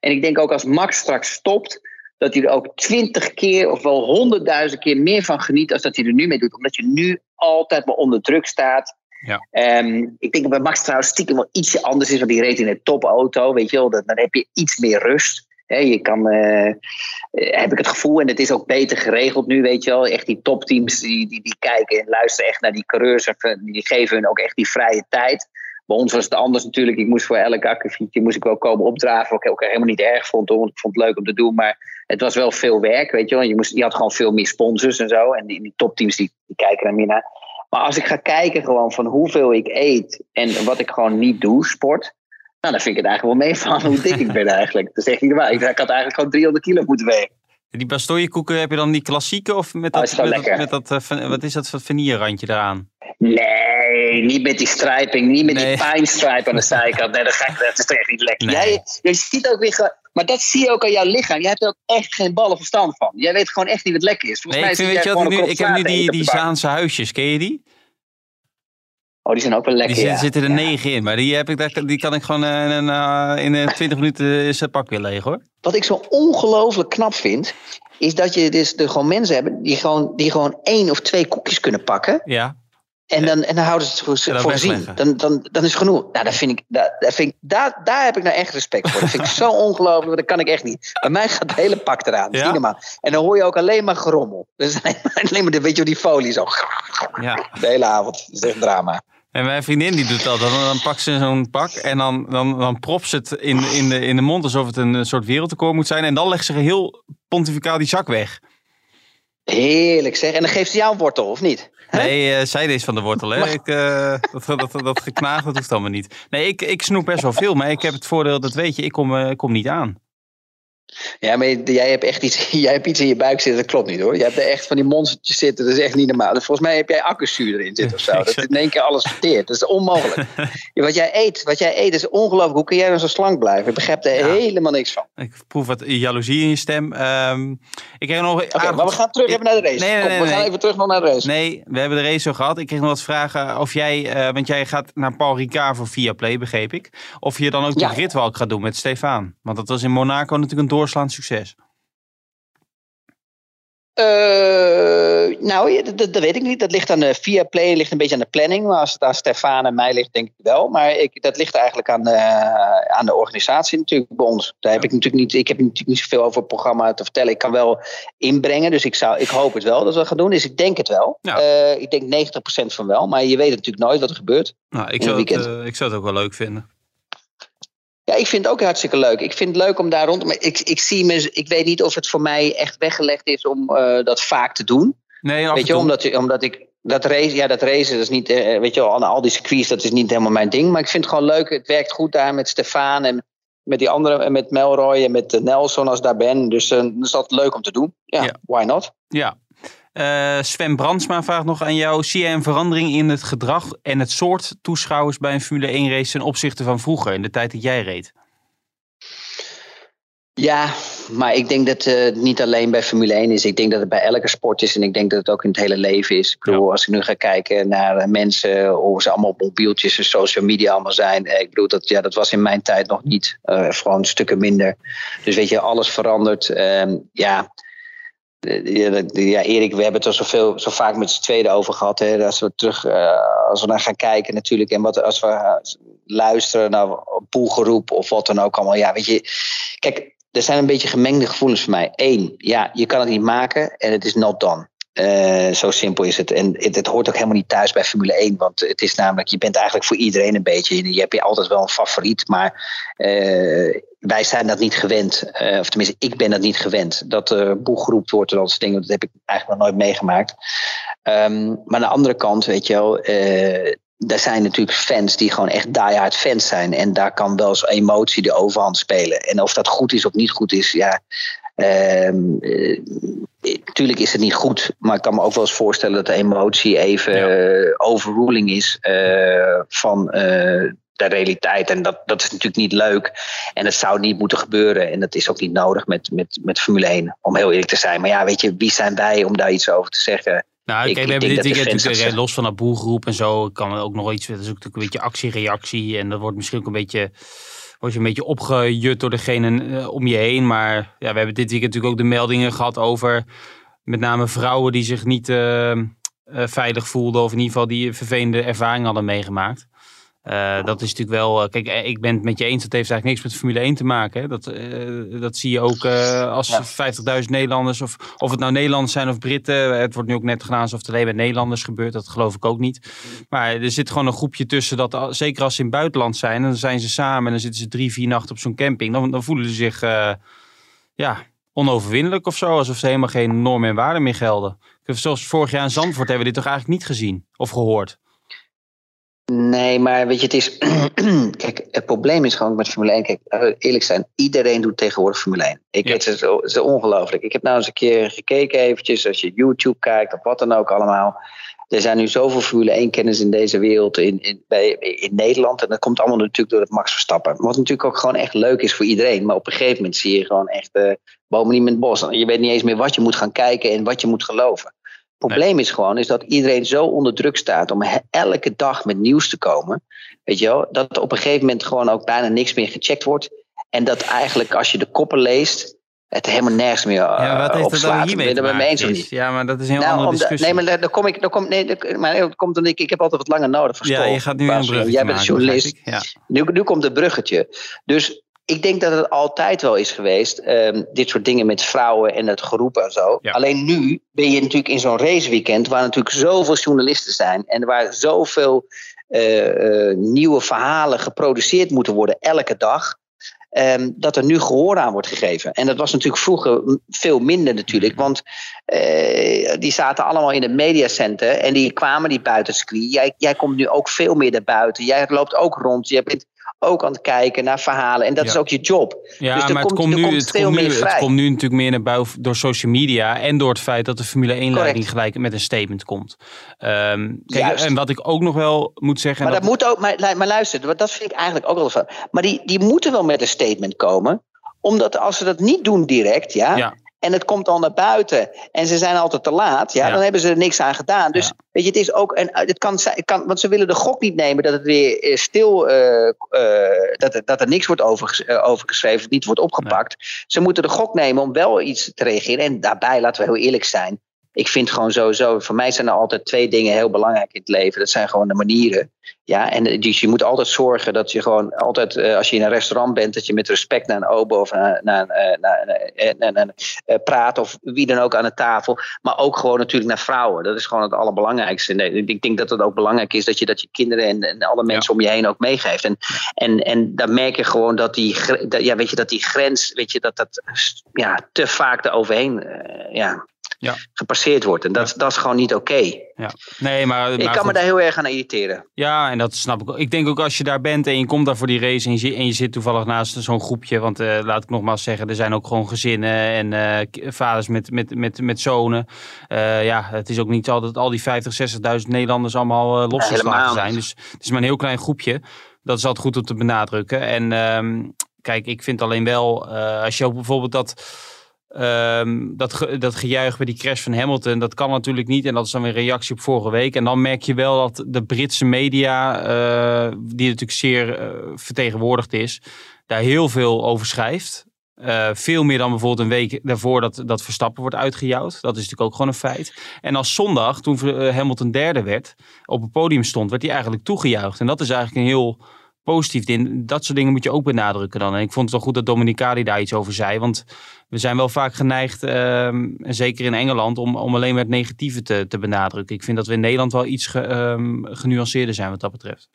En ik denk ook als Max straks stopt, dat hij er ook twintig keer of wel honderdduizend keer meer van geniet als dat hij er nu mee doet. Omdat je nu altijd maar onder druk staat. Ja. Um, ik denk dat bij Max trouwens stiekem wel ietsje anders is, want die reed in een topauto, weet je wel. Dan heb je iets meer rust. je kan, uh, heb ik het gevoel, en het is ook beter geregeld nu, weet je wel. Echt die topteams die, die, die kijken en luisteren echt naar die coureurs. Die geven hun ook echt die vrije tijd. Bij ons was het anders natuurlijk. Ik moest voor elke akkefietje moest ik wel komen opdraven. Wat ik ook helemaal niet erg vond, want ik vond het leuk om te doen. Maar het was wel veel werk, weet je wel. Je, moest, je had gewoon veel meer sponsors en zo. En die, die topteams die, die kijken er meer naar. Maar als ik ga kijken gewoon van hoeveel ik eet en wat ik gewoon niet doe, sport. Nou, dan vind ik het eigenlijk wel meevallen hoe dik ik ben eigenlijk. Dat is echt niet waar. Ik, ik had eigenlijk gewoon 300 kilo moeten wegen. Die bastonjekoeken, heb je dan die klassieke of met Oh, dat, met dat, lekker. met dat eh, van- wat is dat voor vanille-randje eraan? Nee, niet met die strijping, niet met Nee. die pijnstrijp aan de zijkant. Nee, dat, ga ik, dat is echt niet lekker. Nee. Jij, je ziet ook weer, maar dat zie je ook aan jouw lichaam. Jij hebt er ook echt geen ballen verstand van. Jij weet gewoon echt niet wat lekker is. Volgens Nee, ik, mij vind, weet je ik, nu, ik heb nu die, die. Zaanse huisjes, ken je die? Oh, die zijn ook wel lekker, Die ja. zitten er Ja. negen in, maar die, heb ik, die kan ik gewoon eh, in, eh, in eh, 20 minuten is het pak weer leeg hoor. Wat ik zo ongelooflijk knap vind, is dat je dus er gewoon mensen hebben die gewoon, die gewoon één of twee koekjes kunnen pakken. Ja, En dan, en dan houden ze het voor, En dan voor. Dan, dan, dan is genoeg. Nou, dat vind ik, daar, daar, vind ik, daar, daar heb ik nou echt respect voor. Dat vind ik zo ongelooflijk, dat kan ik echt niet. Bij mij gaat het hele pak eraan. Dat Ja? En dan hoor je ook alleen maar gerommel. Dus alleen maar, alleen maar de, weet je, die folie zo. ja. De hele avond. Dat is echt drama. En mijn vriendin die doet dat. Dan, dan pakt ze zo'n pak en dan, dan, dan propt ze het in, in, de, in de mond alsof het een soort wereldrecord moet zijn. En dan legt ze heel pontificaal die zak weg. Heerlijk zeg. En dan geeft ze jou een wortel, of niet? Nee, eh, zij is van de wortel. Hè? Ik, eh, dat, dat, dat, dat geknaag, dat hoeft allemaal niet. Nee, ik, ik snoep best wel veel. Maar ik heb het voordeel, dat weet je, ik kom, eh, ik kom niet aan. Ja, maar jij hebt echt iets, jij hebt iets in je buik zitten, dat klopt niet hoor. Je hebt er echt van die monstertjes zitten, dat is echt niet normaal. Volgens mij heb jij accuzuur erin zitten of zo. Dat in één keer alles verteert. Dat is onmogelijk. Ja, wat jij eet, wat jij eet is ongelooflijk. Hoe kun jij dan zo slank blijven? Ik begrijp er Ja. helemaal niks van. Ik proef wat jaloezie in je stem. Ehm, ik kreeg nog Oké, maar we gaan terug even naar de race. Nee, nee, Kom, nee, we gaan even terug nog naar de race. Nee, we hebben de race zo gehad. Ik kreeg nog wat vragen of jij, eh, want jij gaat naar Paul Ricard voor Viaplay, begreep ik. Of je dan ook Ja. die ritwalk gaat doen met Stefan. Want dat was in Monaco natuurlijk een doorslaand succes. Eh, nou, dat, dat, weet ik niet. Dat ligt aan de via play, ligt een beetje aan de planning. Maar als het aan Stefan en mij ligt, denk ik wel. Maar ik, dat ligt eigenlijk aan de, aan de organisatie natuurlijk bij ons. Daar heb ik natuurlijk niet, ik heb natuurlijk niet zoveel over het programma te vertellen. Ik kan wel inbrengen, dus ik, zou, ik hoop het wel dat we dat gaan doen. Dus ik denk het wel. Ja. Eh, ik denk 90% van wel. Maar je weet natuurlijk nooit wat er gebeurt. Nou, ik zou, het eh, ik zou het ook wel leuk vinden. Ja, ik vind het ook hartstikke leuk. Ik vind het leuk om daar rond. Maar ik, ik, zie me, ik weet niet of het voor mij echt weggelegd is om eh, dat vaak te doen. Nee, Weet je, omdat, omdat ik dat race, ja, dat racen, dat is niet, eh, weet je wel, al die circuits, dat is niet helemaal mijn ding. Maar ik vind het gewoon leuk. Het werkt goed daar met Stefan en met die andere, en met Melroy en met eh, Nelson als ik daar ben. Dus dan is dat leuk om te doen. Ja, Ja. why not? Ja. Eh, Sven Brandsma vraagt nog aan jou. Zie jij een verandering in het gedrag en het soort toeschouwers bij een Formule 1 race ten opzichte van vroeger, in de tijd dat jij reed? Ja, maar ik denk dat het niet alleen bij Formule 1 is. Ik denk dat het bij elke sport is. En ik denk dat het ook in het hele leven is. Ik bedoel, als ik nu ga kijken naar eh, mensen, hoe ze allemaal op mobieltjes en social media allemaal zijn. Eh, Ik bedoel, dat, ja, dat was in mijn tijd nog niet. Eh, gewoon stukken minder. Dus weet je, alles verandert. Ehm, ja. Ja, Erik, we hebben het er zoveel, zo vaak met z'n tweede over gehad. Hè, als we terug, eh, als we naar gaan kijken natuurlijk. En wat, als we eh, luisteren naar poelgeroep of wat dan ook allemaal. Ja, weet je, kijk, er zijn een beetje gemengde gevoelens voor mij. Eén, ja, je kan het niet maken en het is not done. Eh, zo simpel is het. En het, hoort ook helemaal niet thuis bij Formule 1. Want het is namelijk, je bent eigenlijk voor iedereen een beetje. Je hebt je altijd wel een favoriet. Maar wij zijn dat niet gewend. Eh, of tenminste, ik ben dat niet gewend. Dat er boelgeroept wordt en dat soort dingen. Dat heb ik eigenlijk nog nooit meegemaakt. Ehm, maar aan de andere kant, weet je wel. eh, er zijn natuurlijk fans die gewoon echt diehard fans zijn. En daar kan wel eens emotie de overhand spelen. En of dat goed is of niet goed is, ja. ehm, eh, tuurlijk is het niet goed. Maar ik kan me ook wel eens voorstellen dat de emotie even Ja. eh, overruling is eh, van eh, de realiteit. En dat, dat is natuurlijk niet leuk. En dat zou niet moeten gebeuren. En dat is ook niet nodig met, met, met Formule 1, om heel eerlijk te zijn. Maar ja, weet je, wie zijn wij om daar iets over te zeggen? Nou, kijk, we hebben dit weekend natuurlijk los van dat boelgroep en zo, kan er ook nog iets, dat is ook natuurlijk een beetje actie-reactie en dat wordt misschien ook een beetje, word je een beetje opgejut door degene eh, om je heen. Maar ja, we hebben dit weekend natuurlijk ook de meldingen gehad over met name vrouwen die zich niet eh, eh, veilig voelden of in ieder geval die vervelende ervaring hadden meegemaakt. Eh, dat is natuurlijk wel. eh, kijk, eh, ik ben het met je eens. Dat heeft eigenlijk niks met Formule 1 te maken. Hè. Dat, dat zie je ook als Ja. 50.000 Nederlanders. Of, of het nou Nederlanders zijn of Britten. Het wordt nu ook net gedaan alsof het alleen met Nederlanders gebeurt. Dat geloof ik ook niet. Maar er zit gewoon een groepje tussen. Dat, zeker als ze in het buitenland zijn. Dan zijn ze samen. En dan zitten ze drie, vier nachten op zo'n camping. Dan, dan voelen ze zich ja, onoverwinnelijk of zo. Alsof ze helemaal geen normen en waarden meer gelden. Zoals vorig jaar in Zandvoort hebben we dit toch eigenlijk niet gezien of gehoord. Nee, maar weet je, het is. kijk, het probleem is gewoon met Formule 1. Kijk, eh, eerlijk zijn, iedereen doet tegenwoordig Formule 1. Ik Ja. weet het, het is ongelooflijk. Ik heb nou eens een keer gekeken, eventjes, als je YouTube kijkt of wat dan ook allemaal. Er zijn nu zoveel Formule 1-kennis in deze wereld, in, in, bij, in Nederland. En dat komt allemaal natuurlijk door het Max Verstappen. Wat natuurlijk ook gewoon echt leuk is voor iedereen. Maar op een gegeven moment zie je gewoon echt eh bomen niet met bos. Je weet niet eens meer wat je moet gaan kijken en wat je moet geloven. Het probleem is gewoon is dat iedereen zo onder druk staat om elke dag met nieuws te komen. Weet je wel, dat op een gegeven moment gewoon ook bijna niks meer gecheckt wordt. En dat eigenlijk als je de koppen leest, het helemaal nergens meer uh, Ja, wat heeft op dat dan slaat. hiermee te maken? eens niet? Ja, maar dat is een heel Nou, andere de- discussie. nee, maar daar kom ik, daar kom, nee, maar dat komt omdat ik, ik heb altijd wat langer nodig voor ja, je gaat nu een bruggetje Jij bent maken, journalist. Ja. Nu, nu komt het bruggetje. Dus ik denk dat het altijd wel is geweest. ehm, dit soort dingen met vrouwen en het geroep en zo. Ja. Alleen nu ben je natuurlijk in zo'n raceweekend. waar natuurlijk zoveel journalisten zijn. en waar zoveel eh, eh, nieuwe verhalen geproduceerd moeten worden elke dag. ehm, dat er nu gehoor aan wordt gegeven. En dat was natuurlijk vroeger veel minder natuurlijk. Want eh, die zaten allemaal in het mediacenter. En die kwamen niet buiten circuit. Jij, jij komt nu ook veel meer naar buiten. Jij loopt ook rond. Je bent ook aan het kijken naar verhalen. En dat Ja. is ook je job. Ja, Dus er maar komt- het, komt nu, komt het, komt nu, het komt nu natuurlijk meer naar buiten door social media en door het feit dat de Formule 1-leiding Correct. gelijk met een statement komt. Kijk, Juist. en wat ik ook nog wel moet zeggen... Maar dat moet ook, maar, lu- maar luister, dat vind ik eigenlijk ook wel van. Maar die, die moeten wel met een statement komen. Omdat als ze dat niet doen direct, ja, Ja. En het komt al naar buiten en ze zijn altijd te laat, ja, Ja. dan hebben ze er niks aan gedaan. Dus Ja. weet je, het is ook, en het kan, het kan, want ze willen de gok niet nemen dat het weer eh, stil, eh, dat, er, dat er niks wordt overges- overgeschreven, niet wordt opgepakt. Ze moeten de gok nemen om wel iets te reageren. En daarbij, laten we heel eerlijk zijn. Ik vind gewoon sowieso, voor mij zijn er altijd twee dingen heel belangrijk in het leven. Dat zijn gewoon de manieren. Ja, en eh, dus je moet altijd zorgen dat je gewoon altijd, eh, als je in een restaurant bent, dat je met respect naar een obo of naar, naar, naar, naar, naar, naar- naar- eh, praat of wie dan ook aan de tafel. Maar ook gewoon natuurlijk naar vrouwen. Dat is gewoon het allerbelangrijkste. Nee, ik denk dat het ook belangrijk is dat je dat je kinderen en, en alle mensen om je heen ook meegeeft. En, en, en dan merk je gewoon dat die, dat, ja, weet je, dat die grens, weet je, dat dat ja, te vaak eroverheen eh, ja, Ja. gepasseerd wordt. En dat, dat is gewoon niet oké. Ja. Nee, maar, Ik kan me daar heel erg aan irriteren. Ja, en dat snap ik ook. Ik denk ook als je daar bent en je komt daar voor die race en je, en je zit toevallig naast zo'n groepje. Want eh, laat ik nogmaals zeggen, er zijn ook gewoon gezinnen en eh, vaders met, met, met, met zonen. Eh, ja, het is ook niet altijd al die 50, 60.000 Nederlanders allemaal losgeslagen zijn. Dus het is maar een heel klein groepje. Dat is altijd goed om te benadrukken. En ehm, kijk, ik vind alleen wel, als je ook bijvoorbeeld dat... Ehm, dat, dat gejuich bij die crash van Hamilton, dat kan natuurlijk niet. En dat is dan weer een reactie op vorige week. En dan merk je wel dat de Britse media, eh, die natuurlijk zeer eh, vertegenwoordigd is, daar heel veel over schrijft. Eh, veel meer dan bijvoorbeeld een week daarvoor dat, dat Verstappen wordt uitgejouwd. Dat is natuurlijk ook gewoon een feit. En als zondag, toen Hamilton derde werd, op het podium stond, werd hij eigenlijk toegejuicht. En dat is eigenlijk een heel positief ding. Dat soort dingen moet je ook benadrukken dan. En ik vond het wel goed dat Dominicali daar iets over zei. Want we zijn wel vaak geneigd, ehm, zeker in Engeland, om, om alleen maar het negatieve te, te benadrukken. Ik vind dat we in Nederland wel iets ge- ehm, genuanceerder zijn wat dat betreft.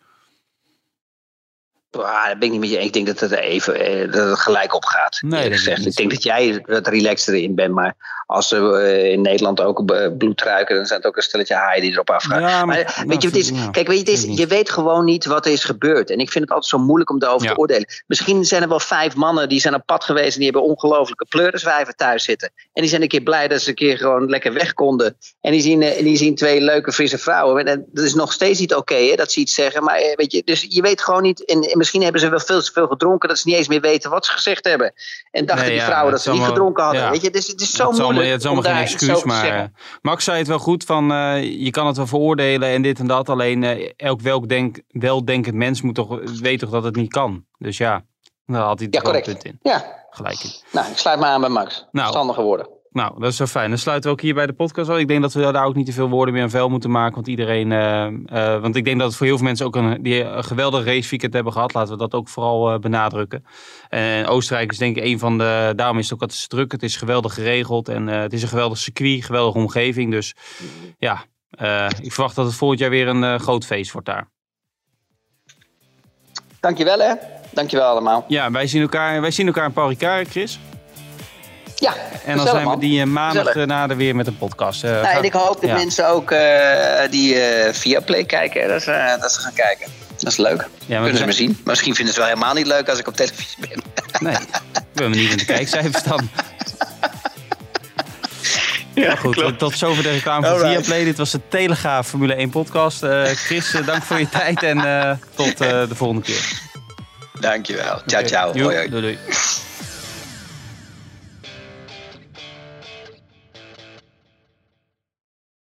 Ah, dat ben ik niet met je. eens. Ik denk dat het even eh, dat het gelijk op gaat. Nee, ik denk dat jij wat relaxter in bent. Maar als ze eh, in Nederland ook eh, bloed ruiken, dan zijn het ook een stelletje haaien die erop afgaan. Ja, maar, maar- weet je, wat het is, kijk, weet je, het is, je weet gewoon niet wat er is gebeurd. En ik vind het altijd zo moeilijk om daarover Ja. te oordelen. Misschien zijn er wel vijf mannen die zijn op pad geweest en die hebben ongelofelijke pleuriswijven thuis zitten. En die zijn een keer blij dat ze een keer gewoon lekker weg konden. En die zien, eh, die zien twee leuke, frisse vrouwen. En dat is nog steeds niet oké hè, dat ze iets zeggen. Maar eh, weet je, dus je weet gewoon niet. En, en misschien hebben ze wel veel te veel gedronken dat ze niet eens meer weten wat ze gezegd hebben. En dachten Nee, die vrouwen dat ze niet gedronken hadden. Weet je, dus het is zo het moeilijk. het is allemaal geen excuus, maar eh, Max zei het wel goed van eh, je kan het wel veroordelen en dit en dat. Alleen eh, elk welk denk, weldenkend mens moet toch, weet toch dat het niet kan. Dus ja, daar had hij Ja, een correct. punt in. Ja, Gelijk in. nou, ik sluit me aan bij Max. Nou. Verstandige woorden. Nou, dat is zo fijn. Dan sluiten we ook hier bij de podcast al. Ik denk dat we daar ook niet te veel woorden meer aan vuil moeten maken. Want iedereen. eh, eh, want ik denk dat het voor heel veel mensen ook een, die een geweldig raceweekend hebben gehad. Laten we dat ook vooral eh, benadrukken. En Oostenrijk is denk ik een van de. Daarom is het ook wat te druk. Het is geweldig geregeld. En het is een geweldig circuit, geweldige omgeving. Dus ja, ik verwacht dat het volgend jaar weer een groot feest wordt daar. Dankjewel hè. Dankjewel allemaal. Ja, wij zien elkaar, wij zien elkaar in Paul Ricard, Chris. Ja, En dan zijn we die uh, maandag daarna weer met een podcast. Uh, nou, en ik hoop dat ja. mensen ook die via Play kijken, dat ze, dat ze gaan kijken. Dat is leuk. Ja, Kunnen ze me zien. Misschien vinden ze het wel helemaal niet leuk als ik op televisie ben. Nee, ik ben benieuwd in de kijkcijfers dan. Ja, goed. Klopt. Tot zover de reclame van Viaplay. Dit was de Telegraaf Formule 1 podcast. Uh, Chris, uh, dank voor je tijd en uh, tot de volgende keer. Dankjewel. Ciao, okay. ciao. Doei, doei.